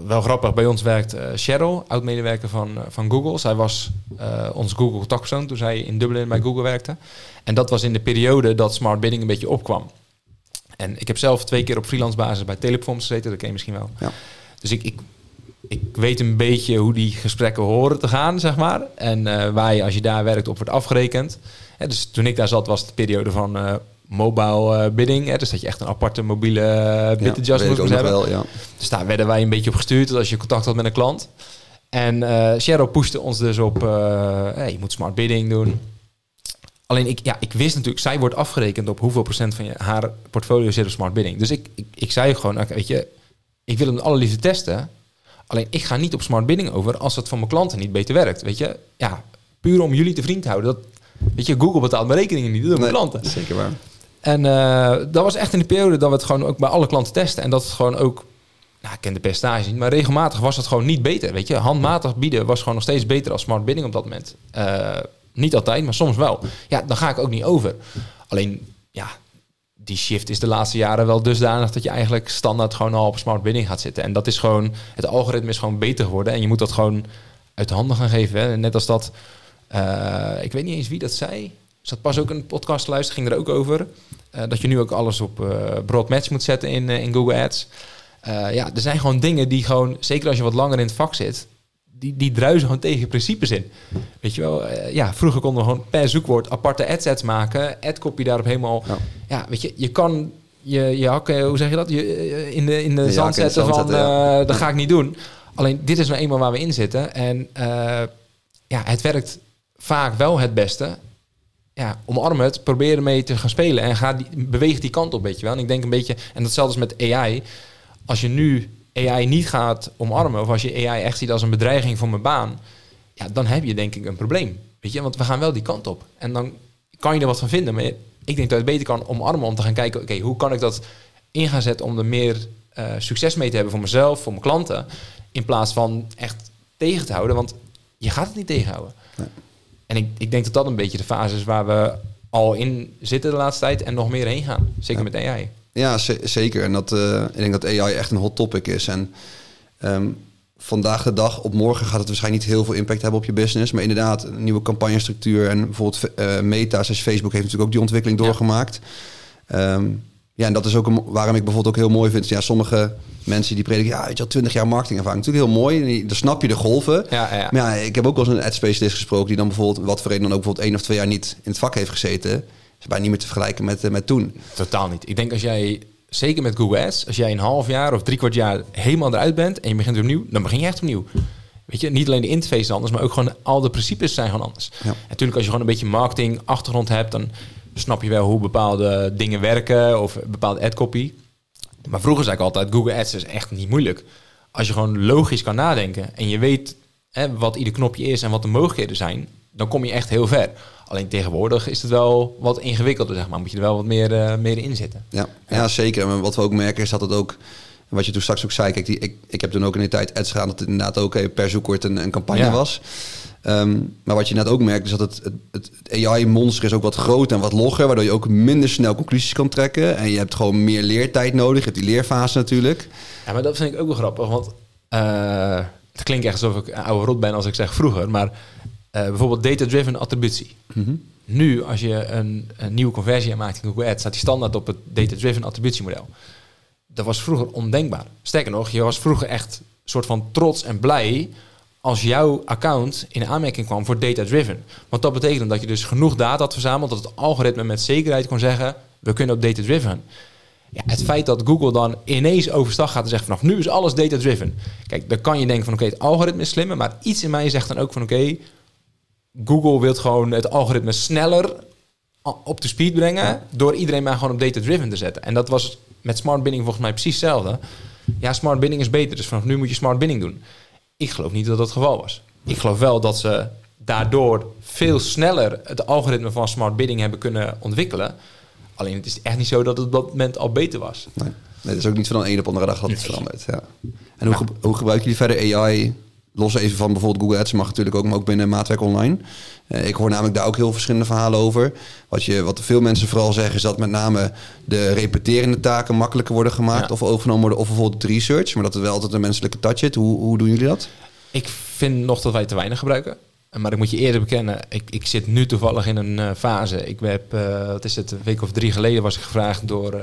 wel grappig, bij ons werkt eh, Cheryl, oud-medewerker van, eh, van Google. Zij was eh, ons Google contactpersoon toen zij in Dublin bij Google werkte. En dat was in de periode dat smart bidding een beetje opkwam. En ik heb zelf twee keer op freelance basis bij Teleperformance gezeten, dat ken je misschien wel. Ja. Dus ik, ik, ik weet een beetje hoe die gesprekken horen te gaan, zeg maar. En waar je, als je daar werkt, op wordt afgerekend. Hè, dus toen ik daar zat, was het de periode van mobile eh, bidding. Hè, dus dat je echt een aparte mobiele uh, bid ook moest hebben. wel, ja. Dus daar werden wij een beetje op gestuurd als je contact had met een klant. En eh Cheryl pushte ons dus op, eh, hey, je moet smart bidding doen. Alleen ik, ja, ik wist natuurlijk, zij wordt afgerekend op hoeveel procent van je, haar portfolio zit op smart bidding. Dus ik, ik, ik zei gewoon, weet je, ik wil hem allerliefste testen. Alleen ik ga niet op smart bidding over als het voor mijn klanten niet beter werkt. Weet je, ja, puur om jullie te vriend te houden. Dat, weet je, Google betaalt mijn rekeningen niet, dat doen mijn Nee, klanten. Zeker waar. En eh, dat was echt in de periode dat we het gewoon ook bij alle klanten testen. En dat het gewoon ook, nou, ik ken de percentage niet, maar regelmatig was het gewoon niet beter. Weet je, handmatig bieden was gewoon nog steeds beter als smart bidding op dat moment. Eh, niet altijd, maar soms wel. Ja, dan ga ik ook niet over. Alleen, ja, die shift is de laatste jaren wel dusdanig dat je eigenlijk standaard gewoon al op smart bidding gaat zitten. En dat is gewoon, het algoritme is gewoon beter geworden. En je moet dat gewoon uit de handen gaan geven. Hè. Net als dat, eh, ik weet niet eens wie dat zei. Zat pas ook een podcast te luisteren, ging er ook over. Eh, dat je nu ook alles op eh broad match moet zetten in, eh, in Google Ads. Ja, er zijn gewoon dingen die gewoon, zeker als je wat langer in het vak zit, die, die druisen gewoon tegen principes in. Weet je wel, ja, vroeger konden we gewoon per zoekwoord aparte ad-sets maken, ad-copy daarop helemaal. Ja. Ja. weet je, je kan je, je hakken, hoe zeg je dat, je, in de, in de zand zetten van, zetten, ja. dat ga ik niet doen. Alleen, dit is nou eenmaal waar we in zitten. En ja, het werkt vaak wel het beste ja, omarm het, probeer ermee te gaan spelen en beweeg die kant op, weet je wel. En ik denk een beetje, en datzelfde is met AI. Als je nu AI niet gaat omarmen, of als je AI echt ziet als een bedreiging voor mijn baan, ja, dan heb je denk ik een probleem. Weet je, want we gaan wel die kant op. En dan kan je er wat van vinden, maar ik denk dat het beter kan omarmen om te gaan kijken, oké, hoe kan ik dat in gaan zetten om er meer uh, succes mee te hebben voor mezelf, voor mijn klanten, in plaats van echt tegen te houden, want je gaat het niet tegenhouden. Nee. En ik, ik denk dat dat een beetje de fase is waar we al in zitten de laatste tijd en nog meer heen gaan. Zeker Ja. met AI. Ja, ze- zeker. En dat, eh, ik denk dat AI echt een hot topic is. En ehm, vandaag de dag, op morgen gaat het waarschijnlijk niet heel veel impact hebben op je business. Maar inderdaad, een nieuwe campagnestructuur en bijvoorbeeld eh, Meta, zoals Facebook, heeft natuurlijk ook die ontwikkeling Ja. doorgemaakt. Ja, en dat is ook een, waarom ik bijvoorbeeld ook heel mooi vind. Ja, sommige mensen die prediken, ja, weet je al 20 jaar marketingervaring. Natuurlijk heel mooi. En dan snap je de golven. Ja, ja. Maar ja, ik heb ook wel eens een ad specialist gesproken die dan bijvoorbeeld, wat voor reden dan ook bijvoorbeeld één of twee jaar niet in het vak heeft gezeten. Is bijna niet meer te vergelijken met, eh, met toen. Totaal niet. Ik denk als jij, zeker met Google Ads, als jij een half jaar of drie kwart jaar helemaal eruit bent en je begint weer opnieuw, dan begin je echt opnieuw. Weet je, niet alleen de interface is anders, maar ook gewoon al de principes zijn gewoon anders. Ja. En natuurlijk als je gewoon een beetje marketing achtergrond hebt, dan snap je wel hoe bepaalde dingen werken of bepaalde ad copy. Maar vroeger zei ik altijd, Google Ads is echt niet moeilijk. Als je gewoon logisch kan nadenken en je weet hè, wat ieder knopje is en wat de mogelijkheden zijn, dan kom je echt heel ver. Alleen tegenwoordig is het wel wat ingewikkelder, zeg maar. Moet je er wel wat meer, eh, meer in zitten. Ja, ja. zeker. Maar wat we ook merken is dat het ook, wat je toen straks ook zei, kijk, die, ik, ik heb toen ook in de tijd ads gedaan dat het inderdaad ook eh, per zoekwoord een, een campagne Ja. was. Ehm, maar wat je net ook merkt is dat het, het, het, AI-monster is ook wat groter en wat logger, waardoor je ook minder snel conclusies kan trekken. En je hebt gewoon meer leertijd nodig. Je hebt die leerfase natuurlijk. Ja, maar dat vind ik ook wel grappig, want eh, het klinkt echt alsof ik een oude rot ben als ik zeg vroeger, maar eh, bijvoorbeeld data-driven attributie. Nu, als je een, een nieuwe conversie maakt in Google Ads, staat die standaard op het data-driven attributiemodel. Dat was vroeger ondenkbaar. Sterker nog, je was vroeger echt soort van trots en blij als jouw account in aanmerking kwam voor data-driven. Want dat betekent dat je dus genoeg data had verzameld, dat het algoritme met zekerheid kon zeggen, we kunnen op data-driven. Ja, het feit dat Google dan ineens overstag gaat en zegt vanaf nu is alles data-driven. Kijk, dan kan je denken van oké, het algoritme is slimmer, maar iets in mij zegt dan ook van oké, Google wil gewoon het algoritme sneller op de speed brengen door iedereen maar gewoon op data-driven te zetten. En dat was met smart bidding volgens mij precies hetzelfde. Ja, smart bidding is beter, dus vanaf nu moet je smart bidding doen. Ik geloof niet dat dat het geval was. Ik geloof wel dat ze daardoor veel sneller het algoritme van smart bidding hebben kunnen ontwikkelen. Alleen het is echt niet zo dat het op dat moment al beter was. Nee, nee, het is ook niet van een op de andere dag dat het verandert. Ja. En hoe, ge- hoe gebruiken jullie verder AI? Los even van bijvoorbeeld Google Ads, mag natuurlijk ook, maar ook binnen Maatwerk Online. Eh, ik hoor namelijk daar ook heel verschillende verhalen over. Wat, je, wat veel mensen vooral zeggen is dat met name de repeterende taken makkelijker worden gemaakt Ja. of overgenomen worden. Of bijvoorbeeld het research, maar dat er wel altijd een menselijke touch zit. Hoe, hoe doen jullie dat? Ik vind nog dat wij te weinig gebruiken. Maar ik moet je eerder bekennen, ik, ik zit nu toevallig in een eh, fase. Ik heb, eh, wat is het, een week of drie geleden was ik gevraagd door...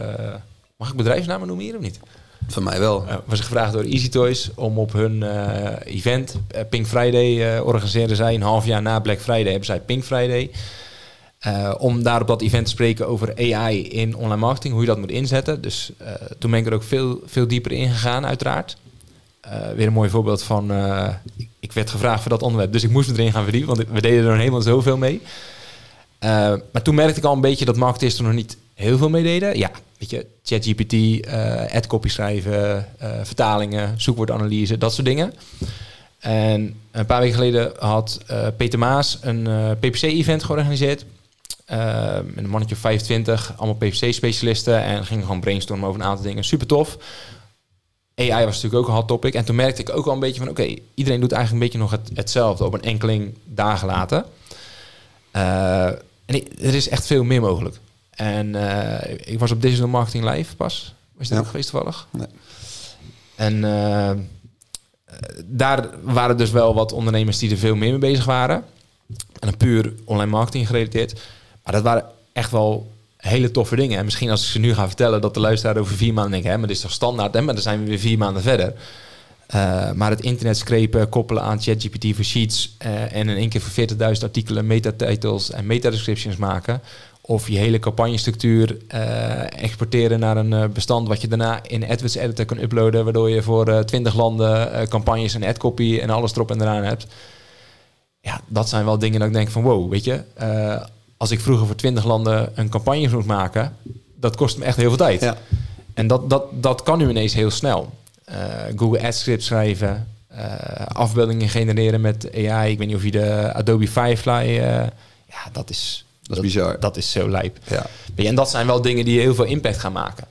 mag ik bedrijfsnamen noemen hier of niet? Van mij wel. Eh, was gevraagd door Easy Toys om op hun eh, event, eh, Pink Friday, organiseren zij een half jaar na Black Friday, hebben zij Pink Friday. Om daar op dat event te spreken over AI in online marketing, hoe je dat moet inzetten. Dus toen ben ik er ook veel, veel dieper in gegaan, uiteraard. Weer een mooi voorbeeld van, ik, werd gevraagd voor dat onderwerp, dus ik moest me erin gaan verdiepen, want we deden er helemaal zoveel mee. Maar toen merkte ik al een beetje dat marketeers er nog niet heel veel mee deden. Ja, weet je, ChatGPT, eh ad-copy schrijven, eh, vertalingen, zoekwoordanalyse, dat soort dingen. En een paar weken geleden had eh, Peter Maas een PPC-event georganiseerd. Met een mannetje of 25, allemaal PPC-specialisten. En gingen gewoon brainstormen over een aantal dingen. Super tof. AI was natuurlijk ook een hot topic. En toen merkte ik ook al een beetje van... oké, iedereen doet eigenlijk een beetje nog het, hetzelfde... op een enkeling dagen later. En er is echt veel meer mogelijk. En eh, ik was op Digital Marketing Live pas. Was je Ja. ook geweest toevallig? Nee. En eh, daar waren dus wel wat ondernemers die er veel meer mee bezig waren. En dan puur online marketing gerelateerd. Maar dat waren echt wel hele toffe dingen. En misschien als ik ze nu ga vertellen dat de luisteraar over vier maanden denkt... hè, maar dit is toch standaard, hè? maar dan zijn we weer vier maanden verder. Eh, maar het internet screpen, koppelen aan ChatGPT voor sheets... en in één keer voor 40.000 artikelen metatitles en metadescriptions maken... of je hele campagnestructuur eh, exporteren naar een eh, bestand... wat je daarna in AdWords Editor kan uploaden... waardoor je voor eh 20 landen campagnes en adcopy en alles erop en eraan hebt. Ja, dat zijn wel dingen dat ik denk van wow, weet je... als ik vroeger voor 20 landen een campagne moest maken... dat kost me echt heel veel tijd. Ja. En dat, dat, dat kan nu ineens heel snel. Google Ads script schrijven, afbeeldingen genereren met AI. Ik weet niet of je de Adobe Firefly... ja, dat is, Dat is bizar. Dat is zo lijp. Ja. En dat zijn wel dingen die heel veel impact gaan maken.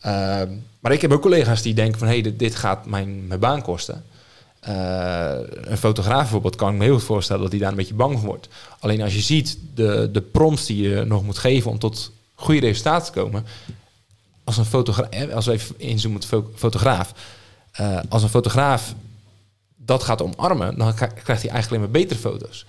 Ehm, maar ik heb ook collega's die denken van... hé, hey, dit, dit gaat mijn, mijn baan kosten. Eh, een fotograaf bijvoorbeeld kan ik me heel goed voorstellen... dat hij daar een beetje bang voor wordt. Alleen als je ziet de, de prompts die je nog moet geven... om tot goede resultaten te komen... als een fotograaf... als we even inzoomen op de fo- fotograaf... eh, als een fotograaf dat gaat omarmen... dan kri- krijgt hij eigenlijk alleen maar betere foto's.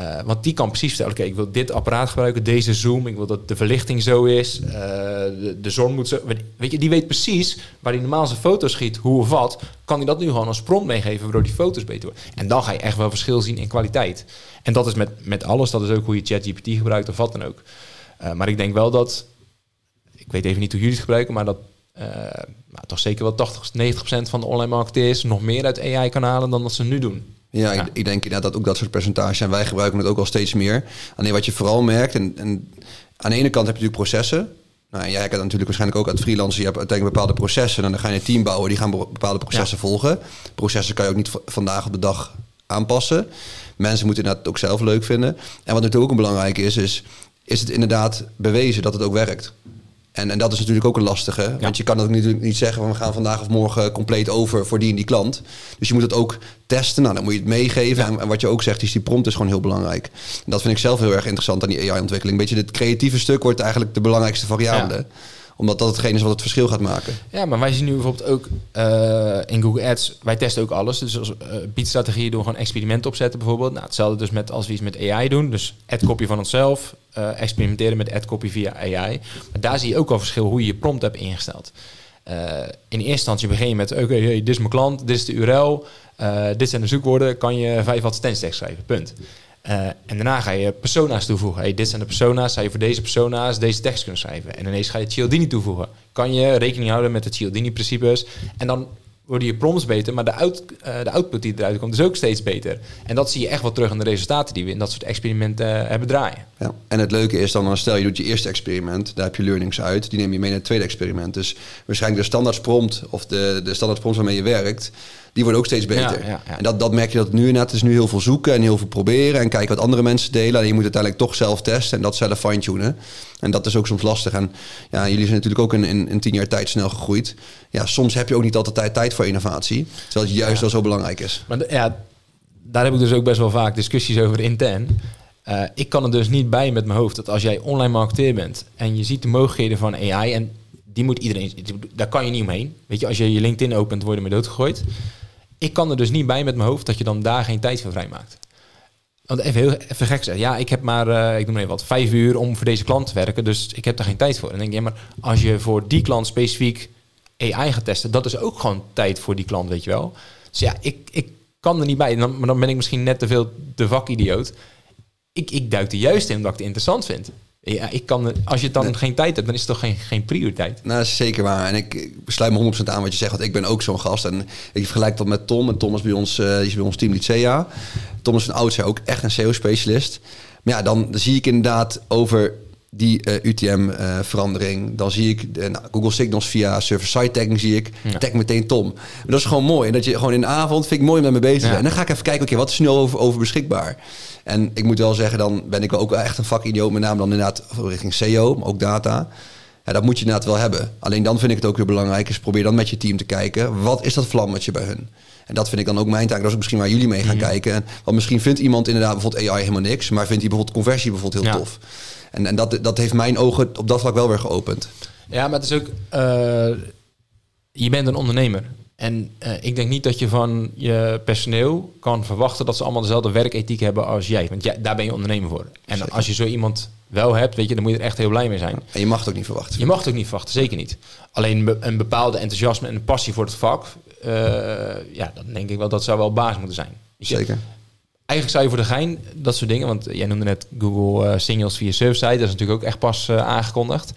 Uh, want die kan precies vertellen, oké, ik wil dit apparaat gebruiken, deze zoom, ik wil dat de verlichting zo is, uh, de, de, zon moet zo... Weet je, die weet precies waar hij normaal zijn foto's schiet, hoe of wat, kan hij dat nu gewoon als prompt meegeven, waardoor die foto's beter worden. En dan ga je echt wel verschil zien in kwaliteit. En dat is met, met alles, dat is ook hoe je ChatGPT gebruikt of wat dan ook. Uh, maar ik denk wel dat, ik weet even niet hoe jullie het gebruiken, maar dat toch zeker wel 80, 90 procent van de online marketeers nog meer uit AI-kanalen dan dat ze nu doen. Ja, Ik, ik, denk inderdaad dat ook dat soort percentages. En wij gebruiken het ook al steeds meer. Alleen wat je vooral merkt, en, en aan de ene kant heb je natuurlijk processen. Nou, jij hebt natuurlijk waarschijnlijk ook uit freelancen. Je hebt uiteindelijk bepaalde processen. En dan ga je een team bouwen, die gaan bepaalde processen volgen. Processen kan je ook niet vandaag op de dag aanpassen. Mensen moeten het ook zelf leuk vinden. En wat natuurlijk ook een belangrijk is, is, is het inderdaad bewezen dat het ook werkt. En, en dat is natuurlijk ook een lastige. Want je kan natuurlijk niet zeggen van we gaan vandaag of morgen compleet over voor die en die klant. Dus je moet het ook testen. Nou, dan moet je het meegeven. En, wat je ook zegt, is die prompt is gewoon heel belangrijk. En dat vind ik zelf heel erg interessant aan die AI-ontwikkeling. Beetje dit creatieve stuk wordt eigenlijk de belangrijkste variabele omdat dat hetgeen is wat het verschil gaat maken. Ja, maar wij zien nu bijvoorbeeld ook uh, in Google Ads, wij testen ook alles. Dus als uh, biedstrategieën doen gewoon experimenten opzetten bijvoorbeeld. Nou, hetzelfde dus met als we iets met AI doen. Dus ad-copy van onszelf, uh, experimenteren met ad-copy via AI. Maar daar zie je ook al verschil hoe je je prompt hebt ingesteld. in eerste instantie begin je met, oké, hey, dit is mijn klant, dit is de URL, dit zijn de zoekwoorden, kan je vijf advertentiestekst schrijven, punt. Uh, en daarna ga je persona's toevoegen. Hey, dit zijn de persona's. Zou je voor deze persona's deze tekst kunnen schrijven? En ineens ga je Cialdini toevoegen. Kan je rekening houden met de Cialdini-principes? En dan worden je prompts beter, maar de, out, uh, de output die eruit komt is ook steeds beter. En dat zie je echt wel terug in de resultaten die we in dat soort experimenten uh, hebben draaien. Ja, en het leuke is dan, stel je doet je eerste experiment, daar heb je learnings uit, die neem je mee naar het tweede experiment. Dus waarschijnlijk de standaard prompt of de, de standaard prompt waarmee je werkt, die worden ook steeds beter. Ja, ja, ja. En dat, dat merk je dat nu inderdaad is nu heel veel zoeken en heel veel proberen en kijken wat andere mensen delen. En je moet uiteindelijk toch zelf testen en dat zelf fine-tunen. En dat is ook soms lastig. En ja, jullie zijn natuurlijk ook in, in, in tien jaar tijd snel gegroeid. Ja, soms heb je ook niet altijd tijd voor innovatie. Terwijl het juist wel zo belangrijk is. Maar ja, daar heb ik dus ook best wel vaak discussies over intern. Uh, ik kan er dus niet bij met mijn hoofd dat als jij online marketeer bent en je ziet de mogelijkheden van AI en die moet iedereen, daar kan je niet omheen. Weet je, als je je LinkedIn opent, word je mee doodgegooid. Ik kan er dus niet bij met mijn hoofd dat je dan daar geen tijd voor vrijmaakt. Want even heel even gek zeggen. Ja, ik heb maar, uh, ik noem even wat, vijf uur om voor deze klant te werken. Dus ik heb daar geen tijd voor. En dan denk je, ja, maar als je voor die klant specifiek AI gaat testen, dat is ook gewoon tijd voor die klant, weet je wel. Dus ja, ik, ik kan er niet bij. Dan, maar dan ben ik misschien net te veel de vakidioot. Ik, ik duik er juist in omdat ik het interessant vind. Ja, ik kan, als je dan geen tijd hebt, dan is het toch geen, geen prioriteit? Nou, dat is zeker waar. En ik, ik sluit me 100% aan wat je zegt, want ik ben ook zo'n gast. En ik vergelijk dat met Tom. En Tom is bij ons, uh, is bij ons team CA. Tom is een oudsher ook echt een SEO-specialist. Maar ja, dan zie ik inderdaad over die uh, eh, UTM-verandering. Uh, dan zie ik uh, nou, Google Signals via server-side tagging zie ik. Ja. Tag meteen Tom. Maar dat is gewoon mooi. En dat je gewoon in de avond, vind ik mooi met me bezig ja. En dan ga ik even kijken, oké, wat is nu over, over beschikbaar? En ik moet wel zeggen, dan ben ik ook echt een vakidioot. Met name dan inderdaad richting SEO, maar ook data. Ja, dat moet je inderdaad wel hebben. Alleen dan vind ik het ook weer belangrijk. Is probeer dan met je team te kijken. Wat is dat vlammetje bij hun? En dat vind ik dan ook mijn taak. Dat is misschien waar jullie mee gaan mm kijken. Want misschien vindt iemand inderdaad bijvoorbeeld AI helemaal niks. Maar vindt hij bijvoorbeeld conversie bijvoorbeeld heel ja. tof. En, en dat, dat heeft mijn ogen op dat vlak wel weer geopend. Ja, maar het is ook... Uh, je bent een ondernemer. En uh, ik denk niet dat je van je personeel kan verwachten dat ze allemaal dezelfde werkethiek hebben als jij. Want jij, daar ben je ondernemer voor. En zeker. als je zo iemand wel hebt, weet je, dan moet je er echt heel blij mee zijn. En je mag het ook niet verwachten. Je mag het ook niet verwachten, zeker niet. Alleen een bepaalde enthousiasme en een passie voor het vak, uh, ja, dan denk ik wel dat zou wel baas moeten zijn. Zeker. Eigenlijk zou je voor de gein dat soort dingen, want jij noemde net Google uh, Signals via Surfside, dat is natuurlijk ook echt pas uh, aangekondigd.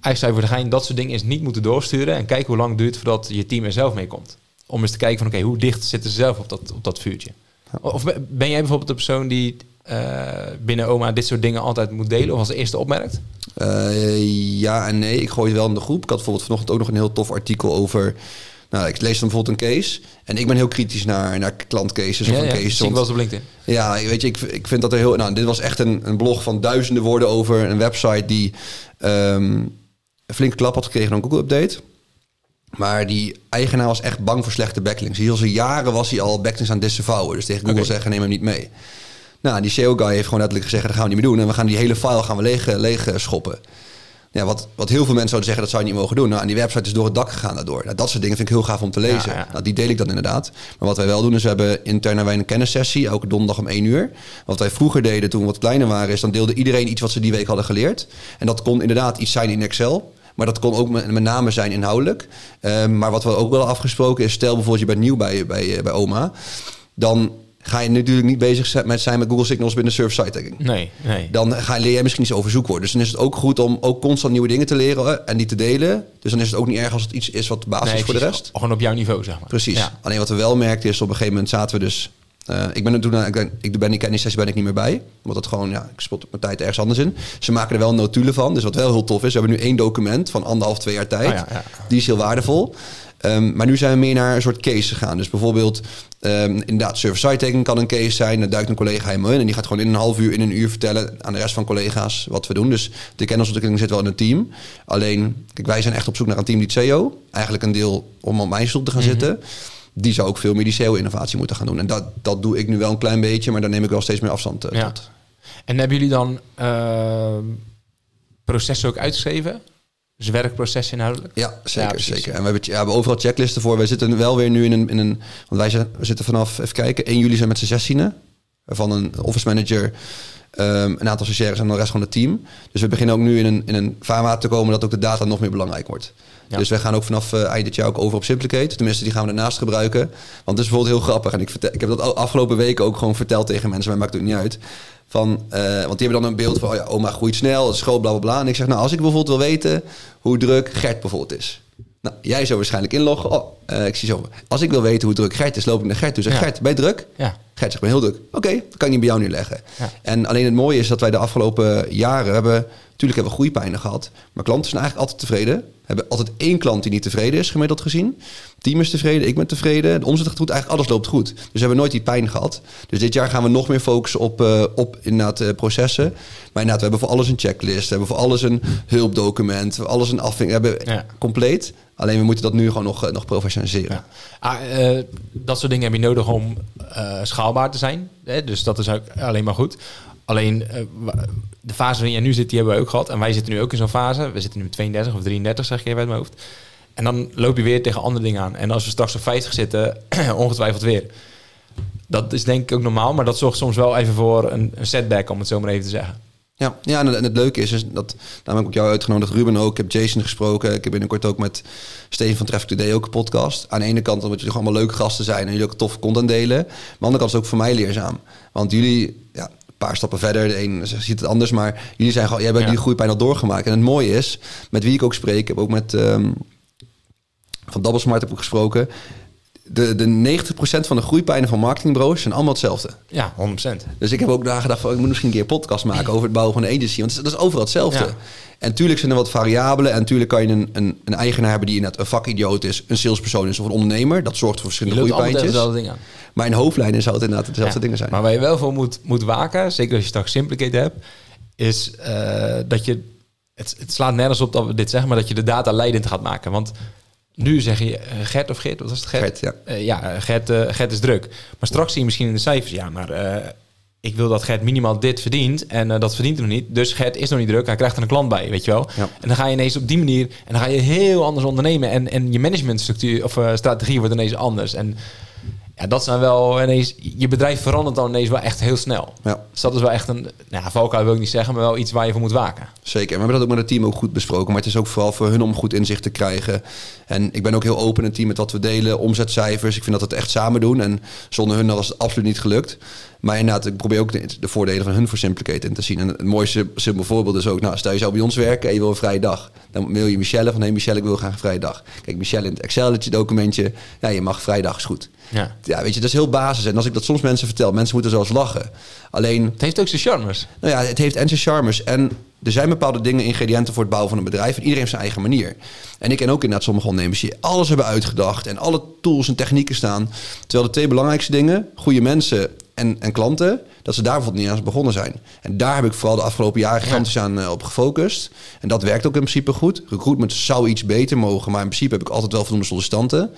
Eigenlijk zou je voor de gein dat soort dingen eens niet moeten doorsturen en kijken hoe lang het duurt voordat je team er zelf mee komt. Om eens te kijken van oké, okay, hoe dicht zitten ze zelf op dat, op dat vuurtje. Of ben jij bijvoorbeeld de persoon die uh, binnen OMA dit soort dingen altijd moet delen of als eerste opmerkt? Ja en nee, ik gooi het wel in de groep. Ik had bijvoorbeeld vanochtend ook nog een heel tof artikel over nou, ik lees dan bijvoorbeeld een case. En ik ben heel kritisch naar, naar klantcases ja, of een ja, case. Ik wel op LinkedIn. Ja, weet je, ik, ik vind dat er heel... Nou, dit was echt een, een blog van duizenden woorden over een website die um, een flinke klap had gekregen een Google-update. Maar die eigenaar was echt bang voor slechte backlinks. Heel zijn jaren was hij al backlinks aan disavoweren. Dus tegen Google okay. zeggen, neem hem niet mee. Nou, die SEO-guy heeft gewoon letterlijk gezegd, dat gaan we niet meer doen. En we gaan die hele file gaan we leeg, leeg schoppen. Ja, wat, wat heel veel mensen zouden zeggen, dat zou je niet mogen doen. Nou, en die website is door het dak gegaan daardoor. Nou, dat soort dingen vind ik heel gaaf om te lezen. Ja, ja. Nou, die deel ik dan inderdaad. Maar wat wij wel doen, is we hebben intern wij een kennissessie, elke donderdag om één uur. Wat wij vroeger deden toen we wat kleiner waren, is dan deelde iedereen iets wat ze die week hadden geleerd. En dat kon inderdaad iets zijn in Excel. Maar dat kon ook met, met name zijn inhoudelijk. Ehm, maar wat we ook wel afgesproken is, stel bijvoorbeeld je bent nieuw bij, bij, bij oma. Dan ga je natuurlijk niet bezig zijn met, zijn met Google Signals binnen server-side tagging. Nee, nee. Dan ga, leer je misschien iets over zoekwoorden. Dus dan is het ook goed om ook constant nieuwe dingen te leren en die te delen. Dus dan is het ook niet erg als het iets is wat de basis nee, is voor de rest. Gewoon op jouw niveau, zeg maar. Precies. Ja. Alleen wat we wel merkten is op een gegeven moment zaten we dus. eh, ik ben er toen, ik, ben- ik ben die kennissessie ben ik niet meer bij. Omdat het gewoon, ja, ik spot mijn tijd ergens anders in. Ze maken er wel notulen van. Dus wat wel heel tof is, we hebben nu één document van anderhalf, twee jaar tijd. Oh ja, ja. Die is heel waardevol. Ehm, maar nu zijn we meer naar een soort case gegaan. Dus bijvoorbeeld, ehm, inderdaad, server-side tagging kan een case zijn. Dan duikt een collega helemaal in en die gaat gewoon in een half uur, in een uur vertellen aan de rest van collega's wat we doen. Dus de kennisontwikkeling zit wel in een team. Alleen, kijk, wij zijn echt op zoek naar een team die SEO. Eigenlijk een deel om op mijn stoel te gaan zitten. Die zou ook veel meer die SEO-innovatie moeten gaan doen. En dat, dat doe ik nu wel een klein beetje, maar daar neem ik wel steeds meer afstand eh, Ja. tot. En hebben jullie dan ehm, processen ook uitgeschreven? Dus werkprocessen inhoudelijk? Ja, zeker, zeker. En we hebben, ja, we hebben overal checklisten voor. We zitten wel weer nu in een... In een want wij zijn, we zitten vanaf, even kijken, 1 juli zijn met z'n zestienen. Van een office manager, ehm, een aantal stagiaires en de rest van het team. Dus we beginnen ook nu in een, in een vaarwater te komen dat ook de data nog meer belangrijk wordt. Ja. Dus wij gaan ook vanaf eh, eind dit jaar ook over op Simplicate. Tenminste, die gaan we ernaast gebruiken. Want het is bijvoorbeeld heel grappig. En ik, vertel, ik heb dat afgelopen weken ook gewoon verteld tegen mensen. Maar maakt het niet uit. Van, eh, want die hebben dan een beeld van, oh ja, oma groeit snel, het is groot, bla bla bla. En ik zeg, nou, als ik bijvoorbeeld wil weten hoe druk Gert bijvoorbeeld is. Nou, jij zou waarschijnlijk inloggen. Oh, eh, ik zie zo. Als ik wil weten hoe druk Gert is, loop ik naar Gert toe. Zeg, Ja. Gert, ben je druk? Ja. Gert zegt, ben heel druk. Oké, dat kan ik niet bij jou neerleggen. Ja. En alleen het mooie is dat wij de afgelopen jaren hebben... Natuurlijk hebben we groeipijnen gehad. Maar klanten zijn eigenlijk altijd tevreden. We hebben altijd één klant die niet tevreden is, gemiddeld gezien. Team is tevreden, ik ben tevreden. De omzet gaat goed, eigenlijk alles loopt goed. Dus we hebben nooit die pijn gehad. Dus dit jaar gaan we nog meer focussen op, eh, op inderdaad eh, processen. Maar inderdaad, we hebben voor alles een checklist. We hebben voor alles een hulpdocument. Alles een afving. We hebben Ja. compleet. Alleen we moeten dat nu gewoon nog, eh, nog professionaliseren. Ja. Ah, dat soort dingen heb je nodig om schaalbaar te zijn. Hè? Dus dat is ook alleen maar goed. Alleen de fase waarin jij nu zit, die hebben we ook gehad. En wij zitten nu ook in zo'n fase. We zitten nu met 32 of 33, zeg ik even uit mijn hoofd. En dan loop je weer tegen andere dingen aan. En als we straks op 50 zitten, ongetwijfeld weer. Dat is denk ik ook normaal, maar dat zorgt soms wel even voor een, setback, om het zo maar even te zeggen. Ja, ja en, het leuke is, is dat, daarom heb ik jou uitgenodigd, Ruben ook. Ik heb Jason gesproken. Ik heb binnenkort ook met Steven van Traffic Today ook een podcast. Aan de ene kant omdat jullie gewoon allemaal leuke gasten zijn en jullie ook tof content delen. Maar aan de andere kant is het ook voor mij leerzaam. Want jullie, ja, paar stappen verder, de een ziet het anders, maar jullie zijn gewoon, jij bent Ja. die groeipijn al doorgemaakt. En het mooie is, met wie ik ook spreek, heb ook met ehm, van Double Smart heb ik gesproken. De, de 90% van de groeipijnen van marketingbureaus zijn allemaal hetzelfde. Ja, 100%. Dus ik heb ook nagedacht van ik moet misschien een keer een podcast maken over het bouwen van een agency. Want dat is overal hetzelfde. Ja. En tuurlijk zijn er wat variabelen. En tuurlijk kan je een, een, een eigenaar hebben die inderdaad een vakidioot is, een salespersoon is of een ondernemer. Dat zorgt voor verschillende groeipijntjes. dezelfde dingen aan. Maar in hoofdlijnen zou het inderdaad dezelfde Ja. dingen zijn. Maar waar je wel voor moet, moet waken, zeker als je straks Simplicate hebt, is eh, dat je... Het, het slaat nergens op dat we dit zeggen, maar dat je de data leidend gaat maken. Want nu zeg je eh, Gert of Geert, wat was het Gert? Gert, ja. Eh, ja, Gert, eh, Gert is druk. Maar straks zie je misschien in de cijfers, ja, maar ik wil dat Gert minimaal dit verdient en dat verdient hij nog niet. Dus Gert is nog niet druk, hij krijgt er een klant bij, weet je wel. Ja. En dan ga je ineens op die manier, en dan ga je heel anders ondernemen en, en je managementstructuur of strategie wordt ineens anders. En ja, dat zijn wel ineens, je bedrijf verandert dan ineens wel echt heel snel. Ja, Dus dat is wel echt een, nou, ja, valkuil wil ik niet zeggen, maar wel iets waar je voor moet waken. zeker. En we hebben dat ook met het team ook goed besproken. Maar het is ook vooral voor hun om goed inzicht te krijgen. En ik ben ook heel open in het team met wat we delen. Omzetcijfers. Ik vind dat we het echt samen doen. En zonder hun was het absoluut niet gelukt. Maar inderdaad, ik probeer ook de, de voordelen van hun voor Simplicate in te zien. En het mooiste simpel voorbeeld is ook, nou, stel je zou bij ons werken en je wil een vrije dag. Dan mail je Michelle van, hey Michelle, ik wil graag een vrije dag. Kijk, Michelle in het Excel documentje, ja, je mag vrije dag, is goed. Ja. Ja, weet je, dat is heel basis. En als ik dat soms mensen vertel, mensen moeten zelfs lachen. Alleen, Het heeft ook zijn charmes. nou ja, het heeft en zijn charmes. En er zijn bepaalde dingen, ingrediënten voor het bouwen van een bedrijf. En iedereen heeft zijn eigen manier. En ik ken ook inderdaad sommige ondernemers die alles hebben uitgedacht. En alle tools en technieken staan. Terwijl de twee belangrijkste dingen, goede mensen en, en klanten, dat ze daar bijvoorbeeld niet aan begonnen zijn. En daar heb ik vooral de afgelopen jaren gigantisch aan eh, op gefocust. En dat werkt ook in principe goed. Recruitment zou iets beter mogen, maar in principe heb ik altijd wel voldoende sollicitanten.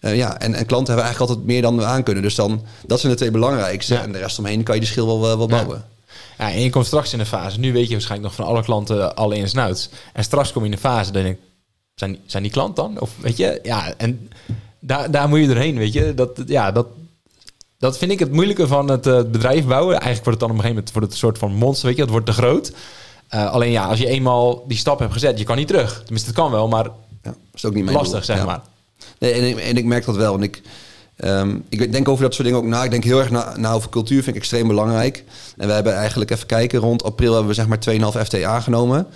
Eh, ja, en, en klanten hebben eigenlijk altijd meer dan we aan kunnen. Dus dan, dat zijn de twee belangrijkste. Ja. En de rest omheen kan je de schil wel, wel, Ja. bouwen. Ja, en je komt straks in een fase. Nu weet je waarschijnlijk nog van alle klanten alle ins en outs. En straks kom je in een fase, dan denk ik, zijn, die- zijn die klant dan? Of weet je, ja, en daar, daar moet je doorheen, weet je. Dat, ja, dat, dat vind ik het moeilijke van het eh, bedrijf bouwen. Eigenlijk wordt het dan op een gegeven moment wordt het een soort van monster, weet je. Het wordt te groot. Eh, alleen ja, als je eenmaal die stap hebt gezet, je kan niet terug. Tenminste, het kan wel, maar Ja, dat is ook niet lastig, zeg Ja. maar. Nee, en, ik, en ik merk dat wel. En ik, ehm, ik denk over dat soort dingen ook na. Ik denk heel erg na, na over cultuur, vind ik extreem belangrijk. En we hebben eigenlijk, even kijken, rond april hebben we zeg maar 2,5 FT aangenomen.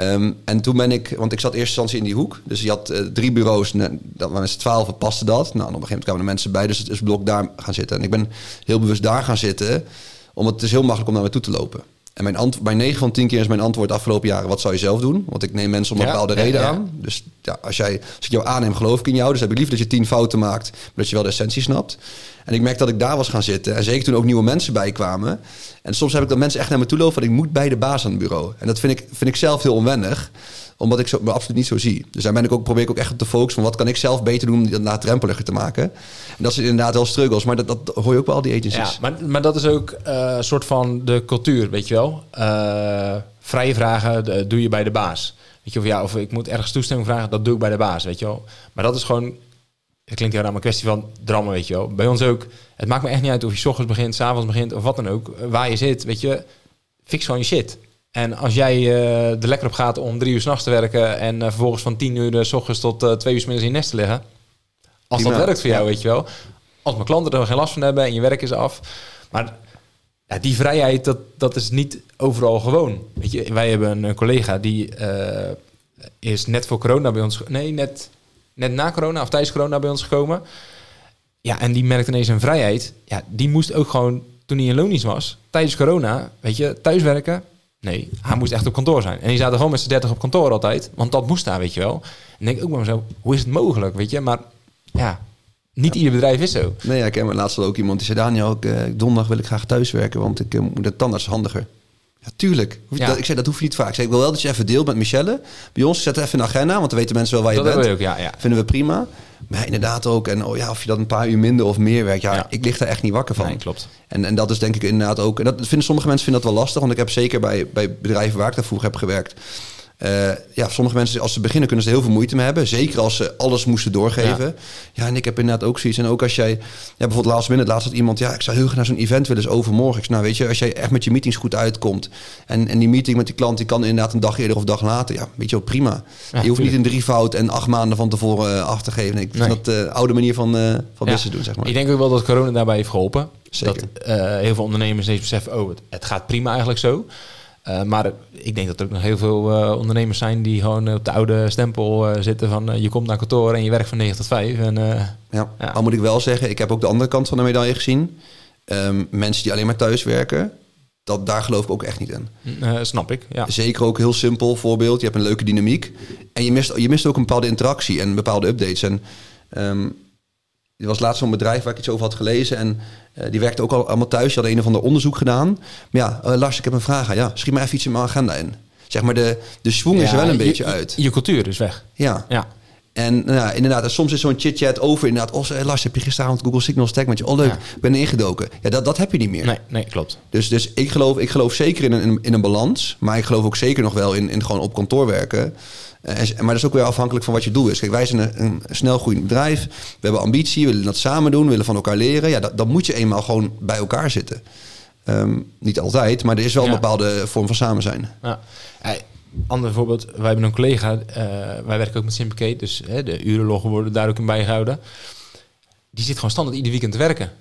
Ehm, en toen ben ik, want ik zat eerst instantie in die hoek. Dus je had eh, drie bureaus, dat waren twaalf, paste dat. Nou, op een gegeven moment kwamen er mensen bij, dus het is blok daar gaan zitten. En ik ben heel bewust daar gaan zitten, omdat het is heel makkelijk om naar me toe te lopen. En mijn antwoord, bij 9 van 10 keer is mijn antwoord de afgelopen jaren: wat zou je zelf doen? Want ik neem mensen om een Ja, bepaalde ja, reden ja. aan. Dus ja, als, jij, als ik jou aanneem, geloof ik in jou. Dus heb ik liever dat je tien fouten maakt, maar dat je wel de essentie snapt. En ik merk dat ik daar was gaan zitten. En zeker toen ook nieuwe mensen bijkwamen. En soms heb ik dat mensen echt naar me toe lopen. van ik moet bij de baas aan het bureau. En dat vind ik, vind ik zelf heel onwennig omdat ik zo, me absoluut niet zo zie. Dus daar ben ik ook, probeer ik ook echt op te focussen. Van wat kan ik zelf beter doen om dat laagdrempeliger te maken. En dat zijn inderdaad wel struggles. Maar dat, dat hoor je ook wel al die agencies. Ja, maar, maar dat is ook eh, een soort van de cultuur, weet je wel. Eh, vrije vragen doe je bij de baas. Weet je, of, ja, of ik moet ergens toestemming vragen, dat doe ik bij de baas, weet je wel. Maar dat is gewoon, het klinkt heel raar, maar een kwestie van drammen, weet je wel. Bij ons ook, het maakt me echt niet uit of je 's ochtends begint, 's avonds begint of wat dan ook. Waar je zit, weet je, fix gewoon je shit. En als jij eh, er lekker op gaat om drie uur s'nachts te werken en eh, vervolgens van tien uur eh, s ochtends tot twee uur 's middags in je nest te liggen. Als dat werkt voor jou, weet je wel. Als mijn klanten er geen last van hebben en je werk is af. Maar ja, die vrijheid, dat, dat is niet overal gewoon. Weet je, wij hebben een collega die is net voor corona bij ons... Nee, net, net na corona of tijdens corona bij ons gekomen. Ja, en die merkte ineens een vrijheid. Ja, die moest ook gewoon, toen hij in loondienst was, tijdens corona, weet je, thuiswerken. Nee, hij moest echt op kantoor zijn. En die zaten gewoon met z'n dertig op kantoor altijd. Want dat moest daar, weet je wel. En denk ik ook bij mezelf, hoe is het mogelijk, weet je? Maar ja, niet ieder bedrijf is zo. Nee, ja, ik ken laatst ook iemand die zei... Daniel, ik, eh, donderdag wil ik graag thuiswerken, want ik eh, moet de tandarts handiger. Ja, tuurlijk. Hoef je Ja. Dat, ik zei, dat hoef je niet vaak. Ik zei, ik wil wel dat je even deelt met Michelle. Bij ons, zet even een agenda, want dan weten mensen wel waar je Dat bent. ook, ja. ja. Vinden we prima. Maar inderdaad ook, en oh ja, of je dat een paar uur minder of meer werkt... Ja, Ja. ik lig daar echt niet wakker van. Nee, klopt. En, en dat is denk ik inderdaad ook... En dat vinden sommige mensen vinden dat wel lastig. Want ik heb zeker bij, bij bedrijven waar ik daarvoor heb gewerkt... eh, ja, sommige mensen, als ze beginnen, kunnen ze er heel veel moeite mee hebben. Zeker als ze alles moesten doorgeven. Ja, en ik heb inderdaad ook zoiets. En ook als jij... Ja, bijvoorbeeld laatst minute, laatst had iemand... Ja, ik zou heel graag naar zo'n event willen, dus overmorgen. Ik zei, nou weet je, als jij echt met je meetings goed uitkomt... En, en die meeting met die klant, die kan inderdaad een dag eerder of dag later. Ja, weet je wel, prima. Ja, je hoeft niet een drievoud en acht maanden van tevoren eh, af te geven. Nee, ik vind Nee. dat de oude manier van, eh van business doen, zeg maar. Ik denk ook wel dat corona daarbij heeft geholpen. Zeker. Dat eh, heel veel ondernemers ineens beseffen, oh, het, het gaat prima eigenlijk zo. Eh, maar ik denk dat er ook nog heel veel eh, ondernemers zijn die gewoon eh, op de oude stempel zitten van je komt naar kantoor en je werkt van 9 tot 5. En, Ja. Ja. Al moet ik wel zeggen, ik heb ook de andere kant van de medaille gezien. Ehm, mensen die alleen maar thuis werken, dat, daar geloof ik ook echt niet in. eh, snap ik, ja. Zeker ook heel simpel voorbeeld. Je hebt een leuke dynamiek. En je mist, je mist ook een bepaalde interactie en bepaalde updates. En ehm er was laatst zo'n bedrijf waar ik iets over had gelezen. En die werkte ook al allemaal thuis. Die hadden een of ander onderzoek gedaan. Maar ja, eh, Lars, ik heb een vraag. aan. Ja, schiet maar even iets in mijn agenda in. Zeg maar, de, de swing is er wel een je- beetje je- uit. Je, cultuur is weg. Ja. Ja, En nou ja, inderdaad, en soms is zo'n chit-chat over. Inderdaad, oh, eh, Lars, heb je gisteravond Google Signal Stack met je? Oh, leuk, Ja. ben ingedoken. Ja, dat, dat heb je niet meer. nee, nee, klopt. Dus, dus ik, geloof, ik geloof zeker in een, in een balans. Maar ik geloof ook zeker nog wel in, in gewoon op kantoor werken. Eh, en- maar dat is ook weer afhankelijk van wat je doel is. Kijk, wij zijn een, een snel groeiend bedrijf. We hebben ambitie, we willen dat samen doen. We willen van elkaar leren. Ja, dat, dan moet je eenmaal gewoon bij elkaar zitten. Ehm, niet altijd, maar er is wel een bepaalde vorm van samen zijn. Ja. Ander voorbeeld, wij hebben een collega, eh, wij werken ook met Sympicate, dus hè, de urenloggen worden daar ook in bijgehouden. Die zit gewoon standaard ieder weekend te werken.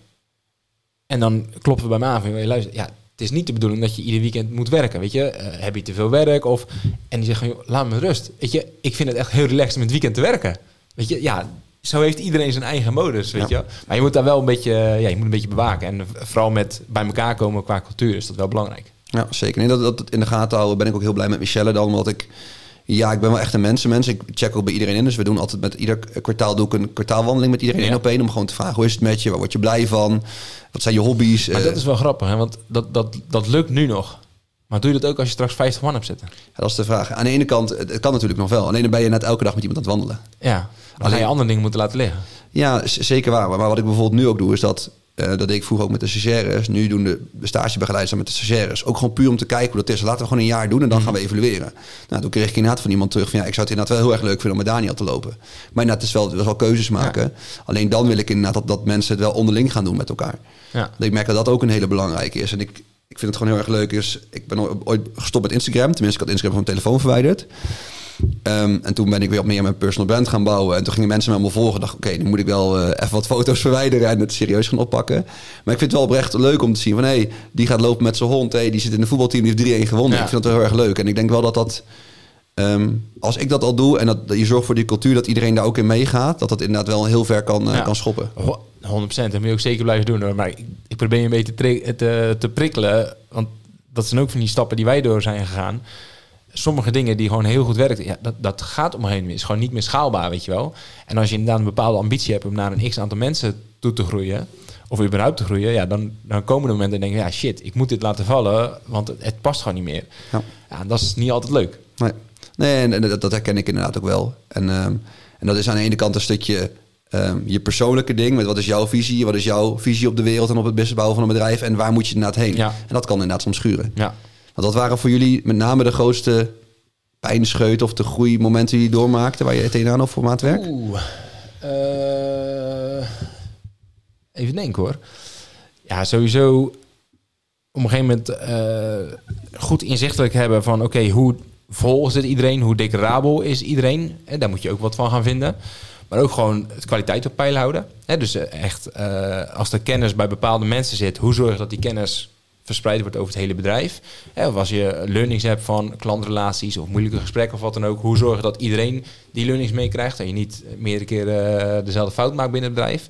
En dan kloppen we bij me aan van, "Hey, luister, ja, het is niet de bedoeling dat je ieder weekend moet werken, weet je. Eh, heb je te veel werk? Of, en die zeggen, joh, laat me rust. Weet je, ik vind het echt heel relaxed om het weekend te werken. Weet je, ja, zo heeft iedereen zijn eigen modus, weet je. Maar je moet daar wel een beetje, ja, je moet een beetje bewaken. En vooral met bij elkaar komen qua cultuur is dat wel belangrijk. Ja, zeker. Nee, dat, dat in de gaten houden ben ik ook heel blij met Michelle dan. Omdat ik, ja, ik ben wel echt een mensenmens. Ik check ook bij iedereen in. Dus we doen altijd met ieder kwartaal doe ik een kwartaalwandeling met iedereen Ja. één op één. Om gewoon te vragen, hoe is het met je? Waar word je blij van? Wat zijn je hobby's? Maar Eh, dat is wel grappig, hè? want dat, dat, dat lukt nu nog. Maar doe je dat ook als je straks 50 man hebt zitten? ja, dat is de vraag. Aan de ene kant, het, het kan natuurlijk nog wel. Alleen dan ben je net elke dag met iemand aan het wandelen. Ja, dan ga Alleen- je andere dingen moeten laten liggen. Ja, zeker waar. Maar wat ik bijvoorbeeld nu ook doe, is dat eh, dat deed ik vroeger ook met de stagiaires. Nu doen de stagebegeleiders dat met de stagiaires. Ook gewoon puur om te kijken hoe dat is. Laten we gewoon een jaar doen en dan gaan we evalueren. Nou, toen kreeg ik inderdaad van iemand terug van... ja, ik zou het inderdaad wel heel erg leuk vinden om met Daniel te lopen. Maar inderdaad, het is wel, het is wel keuzes maken. Alleen dan wil ik inderdaad dat, dat mensen het wel onderling gaan doen met elkaar. Ja. Ik merk dat dat ook een hele belangrijke is. En ik, ik vind het gewoon heel erg leuk. Is, ik ben ooit gestopt met Instagram. Tenminste, ik had Instagram van mijn telefoon verwijderd. Ehm, en toen ben ik weer op meer mijn personal brand gaan bouwen. En toen gingen mensen me allemaal volgen. dacht oké, nu moet ik wel uh, even wat foto's verwijderen en het serieus gaan oppakken. Maar ik vind het wel oprecht leuk om te zien van... hé, hey, die gaat lopen met zijn hond. Hey, die zit in een voetbalteam, die heeft 3-1 gewonnen. Ja. Ik vind het wel heel erg leuk. En ik denk wel dat dat... Um, als ik dat al doe en dat, je zorgt voor die cultuur... dat iedereen daar ook in meegaat... dat dat inderdaad wel heel ver kan, uh, ja. kan schoppen. 100%, dat moet je ook zeker blijven doen. Hoor. Maar ik, ik probeer je een beetje te, te, te prikkelen. Want dat zijn ook van die stappen die wij door zijn gegaan sommige dingen die gewoon heel goed werken, ja, dat, dat gaat om een is gewoon niet meer schaalbaar, weet je wel. En als je inderdaad een bepaalde ambitie hebt om naar een x aantal mensen toe te groeien, of überhaupt te groeien, ja, dan, dan komen de momenten en denk je, ja shit, ik moet dit laten vallen, want het, het past gewoon niet meer. Ja. ja. dat is niet altijd leuk. Nee, nee en, dat, dat herken ik inderdaad ook wel. En, um, en dat is aan de ene kant een stukje um, je persoonlijke ding, met wat is jouw visie, wat is jouw visie op de wereld en op het businessbouwen van een bedrijf en waar moet je inderdaad heen. Ja. En dat kan inderdaad soms schuren. Ja. Want wat waren voor jullie met name de grootste pijnscheut of de groeimomenten die je doormaakte waar je tegenaan op voor maatwerk? Oeh, uh, even denken hoor. Ja, sowieso op een gegeven moment uh, goed inzichtelijk hebben van oké, hoe vol is iedereen? Hoe declarabel is iedereen? En daar moet je ook wat van gaan vinden. Maar ook gewoon het kwaliteit op peil houden. dus eh, echt, als de kennis bij bepaalde mensen zit, hoe zorg je dat die kennis verspreid wordt over het hele bedrijf. Of als je learnings hebt van klantrelaties of moeilijke gesprekken of wat dan ook. Hoe zorgen dat iedereen die learnings meekrijgt en je niet meerdere keren uh, dezelfde fout maakt binnen het bedrijf.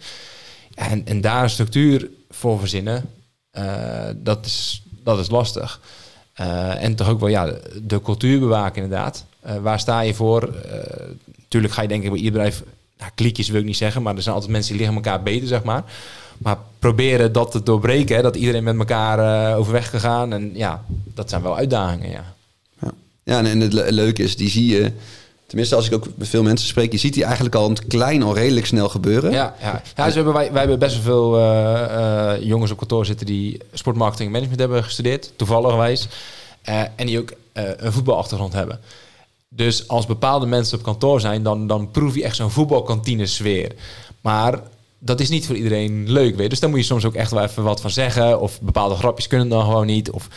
En, en daar een structuur voor verzinnen, uh, dat, is, dat is lastig. Uh, en toch ook wel ja, de, cultuur bewaken inderdaad. waar sta je voor? natuurlijk ga je denken bij ieder bedrijf, nou, kliekjes wil ik niet zeggen, maar er zijn altijd mensen die liggen elkaar beter, zeg maar. Maar proberen dat te doorbreken, hè, dat iedereen met elkaar uh, overweg gegaan. En ja, dat zijn wel uitdagingen, ja. Ja, ja en, het leuke is, die zie je... Tenminste, als ik ook met veel mensen spreek, je ziet die eigenlijk al het klein al redelijk snel gebeuren. Ja, ja. ja dus hebben, wij, wij hebben best wel veel uh, uh, jongens op kantoor zitten die sportmarketing en management hebben gestudeerd, toevallig Uh, en die ook een voetbalachtergrond hebben. Dus als bepaalde mensen op kantoor zijn, dan, dan proef je echt zo'n voetbalkantine sfeer. Maar dat is niet voor iedereen leuk, weet Dus daar moet je soms ook echt wel even wat van zeggen. Of bepaalde grapjes kunnen dan gewoon niet. Of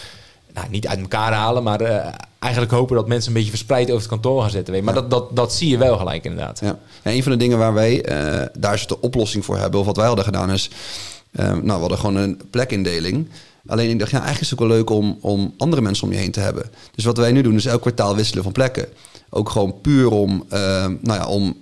nou, niet uit elkaar halen, maar uh, eigenlijk hopen dat mensen een beetje verspreid over het kantoor gaan zitten. Weet. Maar dat, dat, dat zie je wel gelijk inderdaad. Ja. En een van de dingen waar wij uh, daar is de oplossing voor hebben, of wat wij hadden gedaan, is. Uh, nou, we hadden gewoon een plekindeling. Alleen ik dacht, ja, eigenlijk is het ook wel leuk om, om andere mensen om je heen te hebben. Dus wat wij nu doen, is elk kwartaal wisselen van plekken. Ook gewoon puur om, nou ja, om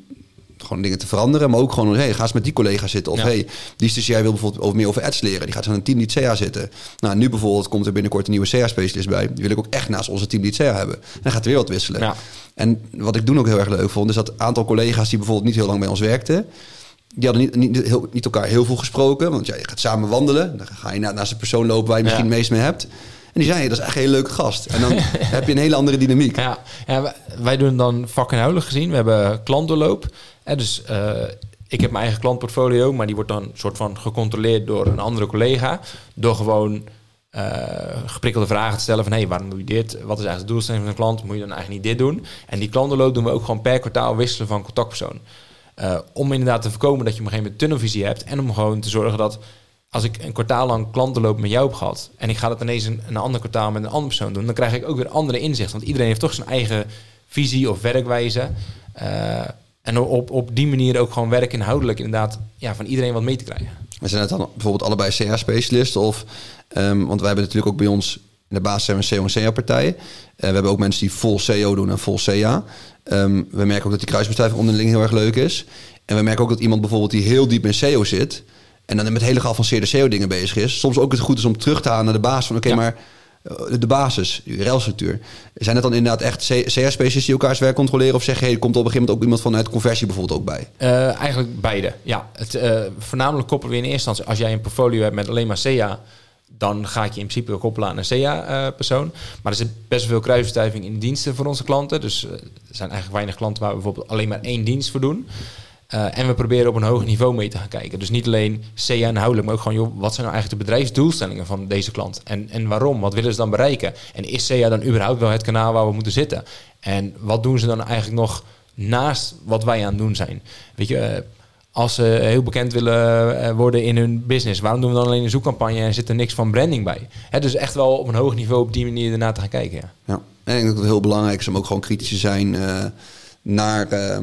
gewoon dingen te veranderen. Maar ook gewoon, hey, ga eens met die collega zitten. Of ja. hey, die jij wil bijvoorbeeld over meer over ads leren. Die gaat zo een team lead SEA zitten. Nou, nu bijvoorbeeld komt er binnenkort een nieuwe SEA-specialist bij. Die wil ik ook echt naast onze team lead SEA hebben. En dan gaat er weer wat wisselen. Ja. En wat ik toen ook heel erg leuk vond, is dat aantal collega's die bijvoorbeeld niet heel lang bij ons werkten. Die hadden niet, niet, heel, niet elkaar heel veel gesproken. Want ja, je gaat samen wandelen. Dan ga je naast de persoon lopen waar je misschien het meest mee hebt. En die zei, dat is echt een hele leuke gast. En dan heb je een hele andere dynamiek. Ja, ja wij doen dan vakinhoudelijk gezien. We hebben klantdoorloop. En dus uh, ik heb mijn eigen klantportfolio, maar die wordt dan soort van gecontroleerd door een andere collega. Door gewoon uh, geprikkelde vragen te stellen van... hé, hey, waarom doe je dit? Wat is eigenlijk de doelstelling van een klant? Moet je dan eigenlijk niet dit doen? En die klantdoorloop doen we ook gewoon per kwartaal wisselen van contactpersoon. Uh, om inderdaad te voorkomen dat je op een gegeven moment tunnelvisie hebt... en om gewoon te zorgen dat als ik een kwartaal lang klantenloop met jou heb gehad en ik ga dat ineens een, een ander kwartaal met een andere persoon doen, dan krijg ik ook weer andere inzicht. Want iedereen heeft toch zijn eigen visie of werkwijze. Uh, en op, op die manier ook gewoon werk inhoudelijk inderdaad ja, van iedereen wat mee te krijgen. We zijn het dan bijvoorbeeld allebei CA-specialisten of, um, want wij hebben natuurlijk ook bij ons in de basis zijn we CO en CA-partij. Uh, we hebben ook mensen die vol CO doen en vol CA. Um, ehm, we merken ook dat die kruisbestuiving onderling heel erg leuk is. En we merken ook dat iemand bijvoorbeeld die heel diep in CO zit... en dan met hele geavanceerde CO-dingen bezig is... soms ook het goed is om terug te gaan naar de basis van... oké, maar eh, de basis, de relstructuur. Zijn het dan inderdaad echt CR-specialisten die elkaars werk controleren? Of zeg je, hey, komt op een gegeven moment ook iemand vanuit conversie bijvoorbeeld ook bij? Uh, eigenlijk beide, ja. Het, uh, voornamelijk koppelen we in eerste instantie... als jij een portfolio hebt met alleen maar CA... dan ga ik je in principe koppelen aan een CA-persoon. maar er zit best veel kruisbestuiving in diensten voor onze klanten. Dus er zijn eigenlijk weinig klanten waar we bijvoorbeeld alleen maar één dienst voor doen. Uh, en we proberen op een hoger niveau mee te gaan kijken. Dus niet alleen CA inhoudelijk, maar ook gewoon, joh, wat zijn nou eigenlijk de bedrijfsdoelstellingen van deze klant? En, en waarom? Wat willen ze dan bereiken? En is CA dan überhaupt wel het kanaal waar we moeten zitten? En wat doen ze dan eigenlijk nog naast wat wij aan het doen zijn? Weet je, uh, als ze heel bekend willen eh, worden in hun business, waarom doen we dan alleen een zoekcampagne en zit er niks van branding bij? Hè, dus echt wel op een hoog niveau op die manier ernaar te gaan kijken. Ja, en ik denk dat het heel belangrijk is om ook gewoon kritisch te zijn uh, naar, uh,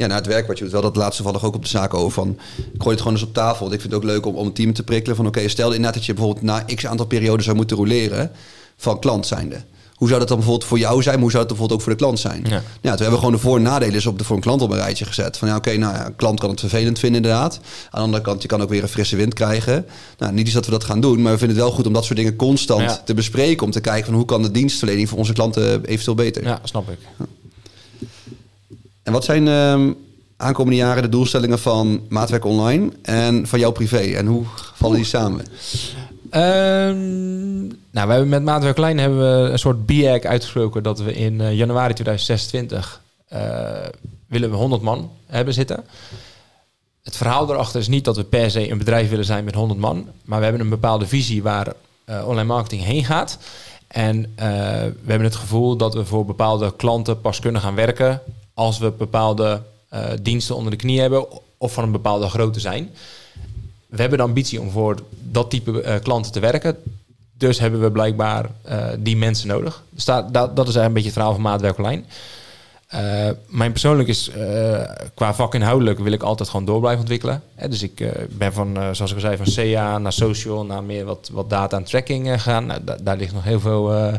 ja, naar het werk wat je doet. Wel dat laatste vallig ook op de zaak over van, ik gooi het gewoon eens op tafel. Want ik vind het ook leuk om, om een team te prikkelen van, oké, stel inderdaad dat je bijvoorbeeld na x aantal perioden zou moeten roleren van klant zijnde. Hoe zou dat dan bijvoorbeeld voor jou zijn? Hoe zou het bijvoorbeeld ook voor de klant zijn? Ja, ja toen hebben we gewoon de voor- en nadelen op de, voor een klant op een rijtje gezet. Van ja, oké, nou ja, een klant kan het vervelend vinden inderdaad. Aan de andere kant, je kan ook weer een frisse wind krijgen. Nou, niet eens dat we dat gaan doen, maar we vinden het wel goed om dat soort dingen constant te bespreken. Om te kijken van hoe kan de dienstverlening voor onze klanten eventueel beter. Ja, snap ik. En wat zijn uh, aankomende jaren de doelstellingen van Maatwerk Online en van jouw privé? En hoe vallen die samen? Um, nou, we hebben met Maatwerk Klein hebben we een soort BIAC uitgesproken dat we in uh, januari 2026 uh, willen we 100 man hebben zitten. Het verhaal erachter is niet dat we per se een bedrijf willen zijn met 100 man, maar we hebben een bepaalde visie waar uh, online marketing heen gaat. En we hebben het gevoel dat we voor bepaalde klanten pas kunnen gaan werken als we bepaalde diensten onder de knie hebben of van een bepaalde grootte zijn we hebben de ambitie om voor dat type uh, klanten te werken. Dus hebben we blijkbaar uh, die mensen nodig. Dus dat, dat, is eigenlijk een beetje het verhaal van Maatwerk Online. Uh, mijn persoonlijk is qua vakinhoudelijk wil ik altijd gewoon door blijven ontwikkelen. Dus ik ben van, zoals ik al zei, van CA naar social, naar meer wat, wat data en tracking gegaan. Nou, daar ligt nog heel veel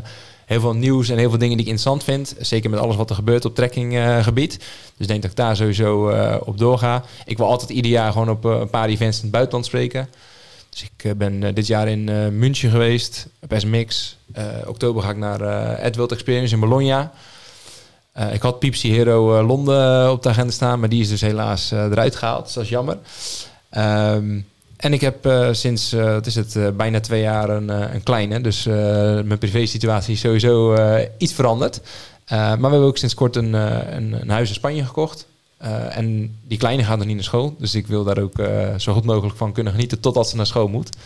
heel veel nieuws en heel veel dingen die ik interessant vind. Zeker met alles wat er gebeurt op trekkinggebied. dus ik denk dat ik daar sowieso uh, op doorga. Ik wil altijd ieder jaar gewoon op uh, een paar events in het buitenland spreken. Dus ik uh, ben dit jaar in München geweest, op SMX. oktober ga ik naar Edworld Experience in Bologna. ik had Pipsy Hero Londen op de agenda staan, maar die is dus helaas eruit gehaald. Dus dat is jammer. Um, en ik heb uh, sinds, uh, is het, uh, bijna twee jaar een, een kleine. Dus mijn privé-situatie is sowieso iets veranderd. maar we hebben ook sinds kort een, een, huis in Spanje gekocht. en die kleine gaat nog niet naar school. Dus ik wil daar ook zo goed mogelijk van kunnen genieten totdat ze naar school moet.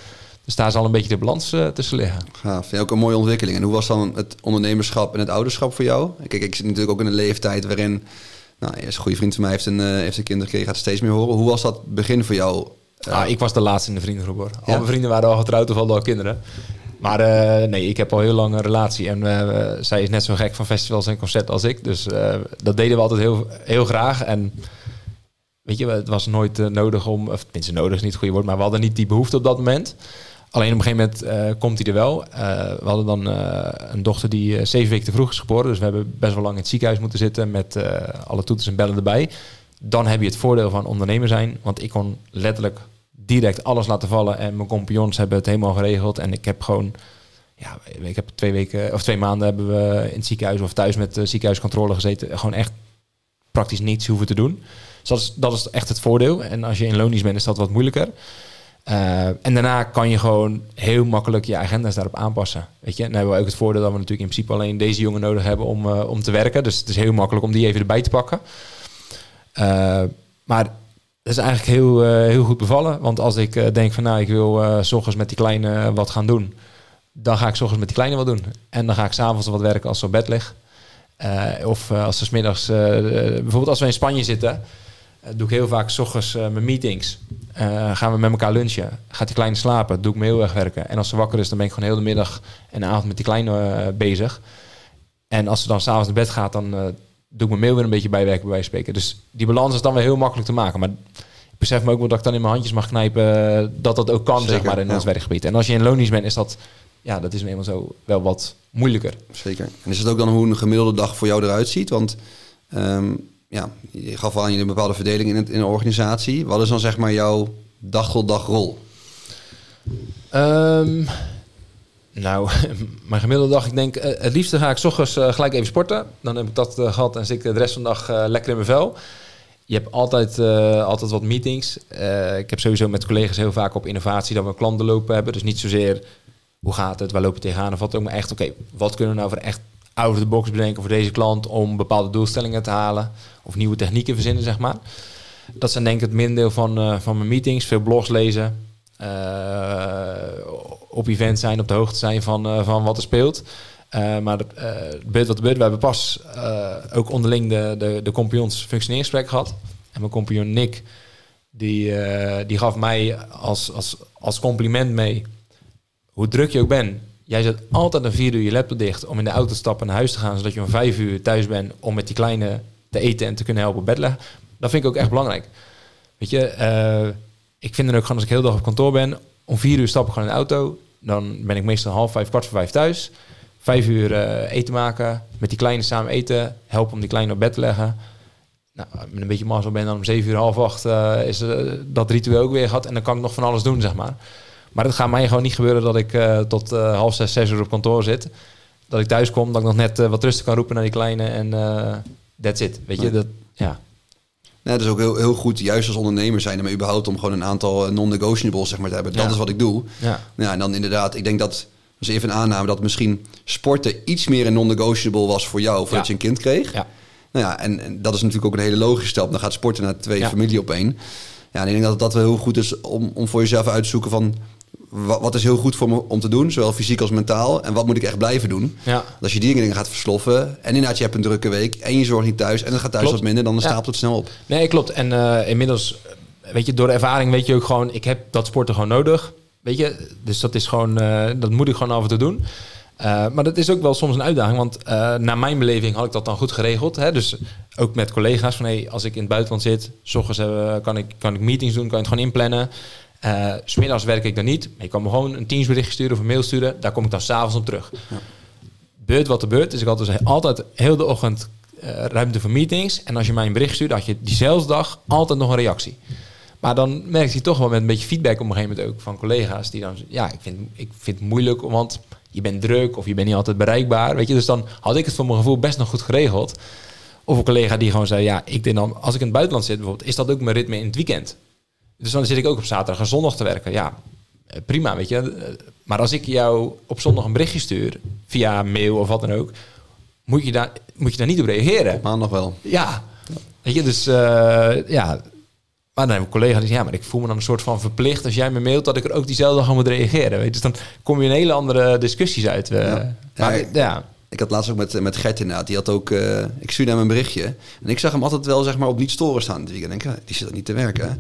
Dus daar zal een beetje de balans tussen liggen. Ja, vind je ook een mooie ontwikkeling. En hoe was dan het ondernemerschap en het ouderschap voor jou? Kijk, ik zit natuurlijk ook in een leeftijd waarin... Nou, een goede vriend van mij heeft een, heeft een kind gekregen, gaat steeds meer horen. Hoe was dat begin voor jou Ah, ik was de laatste in de vriendengroep hoor. Al mijn vrienden waren al getrouwd of al kinderen. Maar uh, nee, ik heb al heel lang een relatie. En uh, zij is net zo gek van festivals en concerten als ik. Dus uh, dat deden we altijd heel, heel graag. En weet je, het was nooit nodig om... Of tenminste, nodig is niet het goede woord. Maar we hadden niet die behoefte op dat moment. Alleen op een gegeven moment komt hij er wel. we hadden dan een dochter die zeven weken te vroeg is geboren. Dus we hebben best wel lang in het ziekenhuis moeten zitten... met alle toeters en bellen erbij dan heb je het voordeel van ondernemer zijn. Want ik kon letterlijk direct alles laten vallen. En mijn compagnons hebben het helemaal geregeld. En ik heb gewoon... Ja, ik heb twee weken of twee maanden hebben we in het ziekenhuis of thuis met de ziekenhuiscontrole gezeten. Gewoon echt praktisch niets hoeven te doen. Dus dat is, dat is echt het voordeel. En als je in lonisch bent, is dat wat moeilijker. Uh, en daarna kan je gewoon heel makkelijk je agenda's daarop aanpassen. Weet je, dan hebben we ook het voordeel dat we natuurlijk in principe alleen deze jongen nodig hebben om, uh, om te werken. Dus het is heel makkelijk om die even erbij te pakken. Uh, maar dat is eigenlijk heel, uh, heel goed bevallen. Want als ik uh, denk van nou, ik wil s ochtends met die kleine wat gaan doen. Dan ga ik s ochtends met die kleine wat doen. En dan ga ik s'avonds wat werken als ze op bed ligt. of als ze smiddags... bijvoorbeeld als we in Spanje zitten... doe ik heel vaak s ochtends mijn meetings. gaan we met elkaar lunchen. Gaat die kleine slapen. Doe ik me heel erg werken. En als ze wakker is, dan ben ik gewoon heel de middag en de avond met die kleine bezig. En als ze dan s'avonds naar bed gaat, dan doe ik mijn mail weer een beetje bijwerken bij spreken. Dus die balans is dan weer heel makkelijk te maken. Maar ik besef me ook wel dat ik dan in mijn handjes mag knijpen eh, dat dat ook kan, Zeker, zeg maar, in ja. ons werkgebied. En als je in lonisch bent, is dat, ja, dat is eenmaal zo wel wat moeilijker. Zeker. En is het ook dan hoe een gemiddelde dag voor jou eruit ziet? Want um, ja, je gaf al aan je een bepaalde verdeling in, het, in een organisatie. Wat is dan zeg maar jouw dag tot dag rol? Um, nou, mijn gemiddelde dag, ik denk, uh, het liefste ga ik ochtends uh, gelijk even sporten. Dan heb ik dat uh, gehad en zit ik de rest van de dag lekker in mijn vel. Je hebt altijd, altijd wat meetings. ik heb sowieso met collega's heel vaak op innovatie dat we klanten lopen hebben. Dus niet zozeer hoe gaat het, waar lopen we tegenaan. Of wat ook maar echt, oké, wat kunnen we nou voor echt out of the box bedenken voor deze klant om bepaalde doelstellingen te halen. Of nieuwe technieken verzinnen, zeg maar. Dat zijn denk ik het merendeel van, van mijn meetings. Veel blogs lezen. Op events zijn, op de hoogte zijn van, uh, van wat er speelt. maar het beurt wat. We hebben pas ook onderling de, de, de compagnons functioneringsgesprek gehad. En mijn compagnon Nick, die, die gaf mij als, als, als compliment mee... hoe druk je ook bent, Jij zet altijd een vier uur je laptop dicht om in de auto te stappen naar huis te gaan, zodat je om vijf uur thuis bent om met die kleine te eten en te kunnen helpen op bed. Dat vind ik ook echt belangrijk. Weet je, ik vind het ook gewoon als ik heel dag op kantoor ben, om vier uur stap ik gewoon in de auto. Dan ben ik meestal half vijf, kwart voor vijf thuis. Vijf uur uh, eten maken, met die kleine samen eten, helpen om die kleine op bed te leggen. Nou, met een beetje mazzel ben dan om zeven uur, half acht uh, is dat ritueel ook weer gehad. En dan kan ik nog van alles doen, zeg maar. Maar het gaat mij gewoon niet gebeuren dat ik tot half zes, zes uur op kantoor zit. Dat ik thuis kom, dat ik nog net wat rustig kan roepen naar die kleine en that's it. Weet je, dat, ja. Nee, dat is ook heel, heel goed, juist als ondernemer zijn, maar überhaupt om gewoon een aantal non-negotiables zeg maar, te hebben. Dat is wat ik doe. Ja. ja. En dan inderdaad, ik denk dat, dus even een aanname, dat misschien sporten iets meer een non-negotiable was voor jou voordat je een kind kreeg. Ja. Nou ja, en, en, dat is natuurlijk ook een hele logische stap. Dan gaat sporten naar twee familie op één. Ja, en ik denk dat dat wel heel goed is om, om voor jezelf uit te zoeken van wat, is heel goed voor me om te doen, zowel fysiek als mentaal. En wat moet ik echt blijven doen? Ja. Als je die dingen gaat versloffen en inderdaad je hebt een drukke week en je zorgt niet thuis en het gaat thuis wat minder, dan stapelt het snel op. Nee, klopt. En uh, inmiddels, weet je, door ervaring weet je ook gewoon, ik heb dat sporten gewoon nodig. Weet je, dus dat is gewoon, uh, dat moet ik gewoon af en toe doen. Uh, maar dat is ook wel soms een uitdaging, want naar mijn beleving had ik dat dan goed geregeld. Hè? Dus ook met collega's van hey, als ik in het buitenland zit, s ochtends kan, ik, kan ik meetings doen, kan je het gewoon inplannen. Uh, smiddags werk ik dan niet. Je kan me gewoon een Teamsbericht sturen of een mail sturen. Daar kom ik dan s'avonds op terug. Ja. Beurt wat er beurt. Dus ik had dus altijd heel de ochtend uh, ruimte voor meetings. En als je mij een bericht stuurt, had je diezelfde dag altijd nog een reactie. Maar dan merk je toch wel met een beetje feedback op een gegeven moment ook van collega's die dan ja, ik vind, ik vind het moeilijk, want je bent druk of je bent niet altijd bereikbaar. Weet je, dus dan had ik het voor mijn gevoel best nog goed geregeld. Of een collega die gewoon zei, ja, ik denk dan, als ik in het buitenland zit bijvoorbeeld, is dat ook mijn ritme in het weekend. Dus dan zit ik ook op zaterdag en zondag te werken. Ja, eh, prima, weet je. Eh, maar als ik jou op zondag een berichtje stuur, via mail of wat dan ook, moet je daar, moet je daar niet op reageren. Maandag wel. Ja, weet je, dus uh, ja. Maar dan heb ik een collega die zegt, ja, maar ik voel me dan een soort van verplicht als jij me mailt dat ik er ook diezelfde dag aan moet reageren. Weet je? Dus dan kom je in hele andere discussies uit. Uh, ja. Maar, ja. Ik had laatst ook met, met Gert inderdaad. Die had ook... Uh, ik stuurde hem een berichtje. En ik zag hem altijd wel zeg maar op niet storen staan. Dus ik denk, die zit er niet te werken op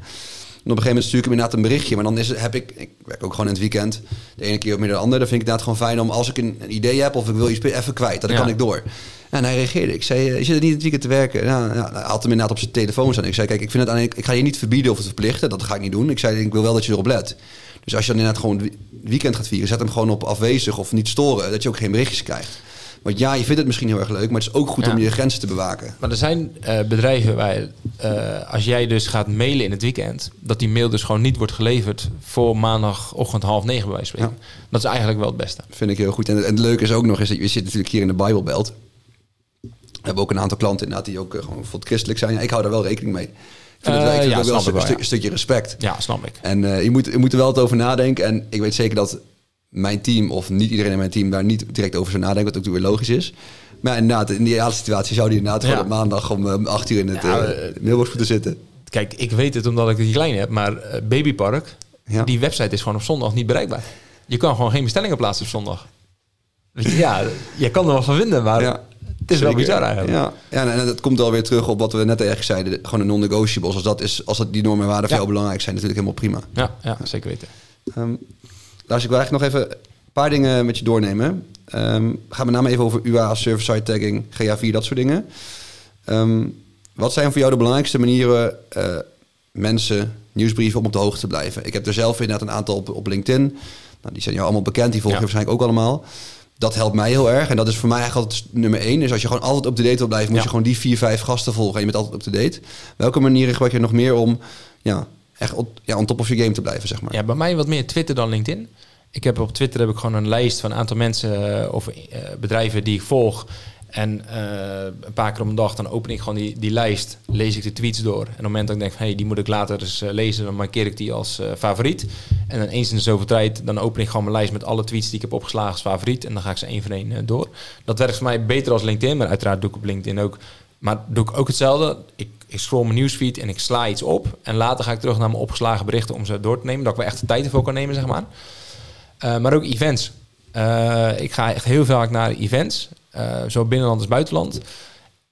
een gegeven moment stuur ik hem inderdaad een berichtje. Maar dan is, heb ik, ik werk ook gewoon in het weekend, de ene keer of meer de andere. Dan vind ik inderdaad gewoon fijn om als ik een, idee heb of ik wil iets even kwijt, dan kan ik door. En hij reageerde. Ik zei, eh, je zit er niet in het weekend te werken. Nou, nou, hij had hem inderdaad op zijn telefoon staan. Ik zei, kijk, ik, vind het ik ga je niet verbieden of het verplichten. Dat ga ik niet doen. Ik zei, ik wil wel dat je erop let. Dus als je dan inderdaad gewoon weekend gaat vieren, zet hem gewoon op afwezig of niet storen. Dat je ook geen berichtjes krijgt. Want ja, je vindt het misschien heel erg leuk, maar het is ook goed om je grenzen te bewaken. Maar er zijn uh, bedrijven waar, uh, als jij dus gaat mailen in het weekend, dat die mail dus gewoon niet wordt geleverd voor maandagochtend half negen bij wijze spreken. Dat is eigenlijk wel het beste. Vind ik heel goed. En, het leuke is ook nog eens, dat je zit natuurlijk hier in de Bijbelbelt. We hebben ook een aantal klanten inderdaad die ook uh, gewoon voor christelijk zijn. Ik hou daar wel rekening mee. Ik vind het, ik ja, wel, een, wel, een, stukje respect. Ja, snap ik. En je, moet, je moet er wel het over nadenken. En ik weet zeker dat mijn team of niet iedereen in mijn team daar niet direct over zou nadenken, wat ook weer logisch is. Maar inderdaad, in die ideale situatie zou die inderdaad gewoon op maandag om uh, acht uur in het ja, uh, mailbox moeten zitten. Kijk, ik weet het omdat ik die klein heb, maar uh, Babypark, die website is gewoon op zondag niet bereikbaar. Je kan gewoon geen bestellingen plaatsen op zondag. Ja, je kan er wel van vinden, maar ja. het is wel bizar eigenlijk. Ja, ja en dat komt alweer terug op wat we net ergens zeiden. Gewoon een non-negotiables. Als, dat is, als dat die normen en waarden veel belangrijk zijn, natuurlijk helemaal prima. Ja, ja zeker weten. Um, Lars, ik wil eigenlijk nog even een paar dingen met je doornemen. Um, ga met name even over UA, server-side tagging, GA4, dat soort dingen. Um, wat zijn voor jou de belangrijkste manieren uh, mensen, nieuwsbrieven om op de hoogte te blijven? Ik heb er zelf inderdaad een aantal op, op LinkedIn. Nou, die zijn jou allemaal bekend, die volg je waarschijnlijk ook allemaal. Dat helpt mij heel erg. En dat is voor mij eigenlijk altijd nummer één. Dus als je gewoon altijd op de date wil blijven, moet je gewoon die vier, vijf gasten volgen. En je bent altijd op de date. Welke manieren gebruik je nog meer om ja, echt op, ja, on top of je game te blijven, zeg maar. Ja, bij mij wat meer Twitter dan LinkedIn. Ik heb op Twitter heb ik gewoon een lijst van een aantal mensen uh, of uh, bedrijven die ik volg. En uh, een paar keer op een dag dan open ik gewoon die, die lijst, lees ik de tweets door. En op het moment dat ik denk, hey, die moet ik later eens lezen, dan markeer ik die als favoriet. En dan eens in de zoveel tijd, dan open ik gewoon mijn lijst met alle tweets die ik heb opgeslagen als favoriet. En dan ga ik ze één voor één door. Dat werkt voor mij beter als LinkedIn, maar uiteraard doe ik op LinkedIn ook Maar doe ik ook hetzelfde. Ik, ik scroll mijn nieuwsfeed en ik sla iets op. En later ga ik terug naar mijn opgeslagen berichten om ze door te nemen. Dat ik wel echt de tijd ervoor kan nemen, zeg maar. Uh, maar ook events. Uh, ik ga echt heel vaak naar events. Uh, zo binnenland als buitenland.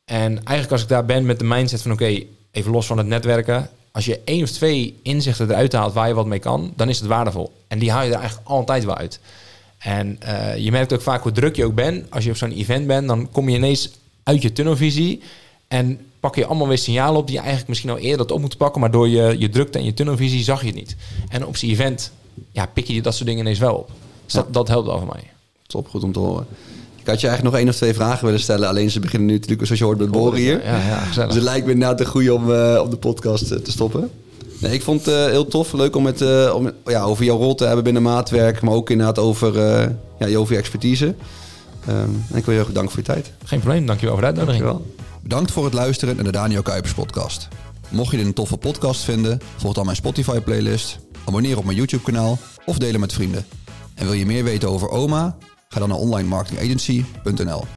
En eigenlijk als ik daar ben met de mindset van... oké, even los van het netwerken... als je één of twee inzichten eruit haalt waar je wat mee kan... dan is het waardevol. En die haal je er eigenlijk altijd wel uit. En je merkt ook vaak hoe druk je ook bent. Als je op zo'n event bent, dan kom je ineens uit je tunnelvisie... en pak je allemaal weer signalen op die je eigenlijk misschien al eerder had op moeten pakken... maar door je, je drukte en je tunnelvisie zag je het niet. En op zo'n event ja, pik je dat soort dingen ineens wel op. Dus dat, dat helpt wel voor mij. Top, goed om te horen. Ik had je eigenlijk nog één of twee vragen willen stellen. Alleen ze beginnen nu natuurlijk, zoals je hoort, met boren hier. Ja, ja, gezellig. Dus het lijkt me inderdaad een goede om uh, op de podcast uh, te stoppen. Nee, ik vond het uh, heel tof. Leuk om het om, ja, over jouw rol te hebben binnen maatwerk. Maar ook inderdaad over, ja, je expertise. Um, en ik wil je heel erg bedanken voor je tijd. Geen probleem, dankjewel voor de uitnodiging. Dankjewel. Bedankt voor het luisteren naar de Daniel Kuipers podcast. Mocht je dit een toffe podcast vinden, volg dan mijn Spotify playlist. Abonneer op mijn YouTube kanaal of deel hem met vrienden. En wil je meer weten over OMA? Ga dan naar onlinemarketingagency.nl.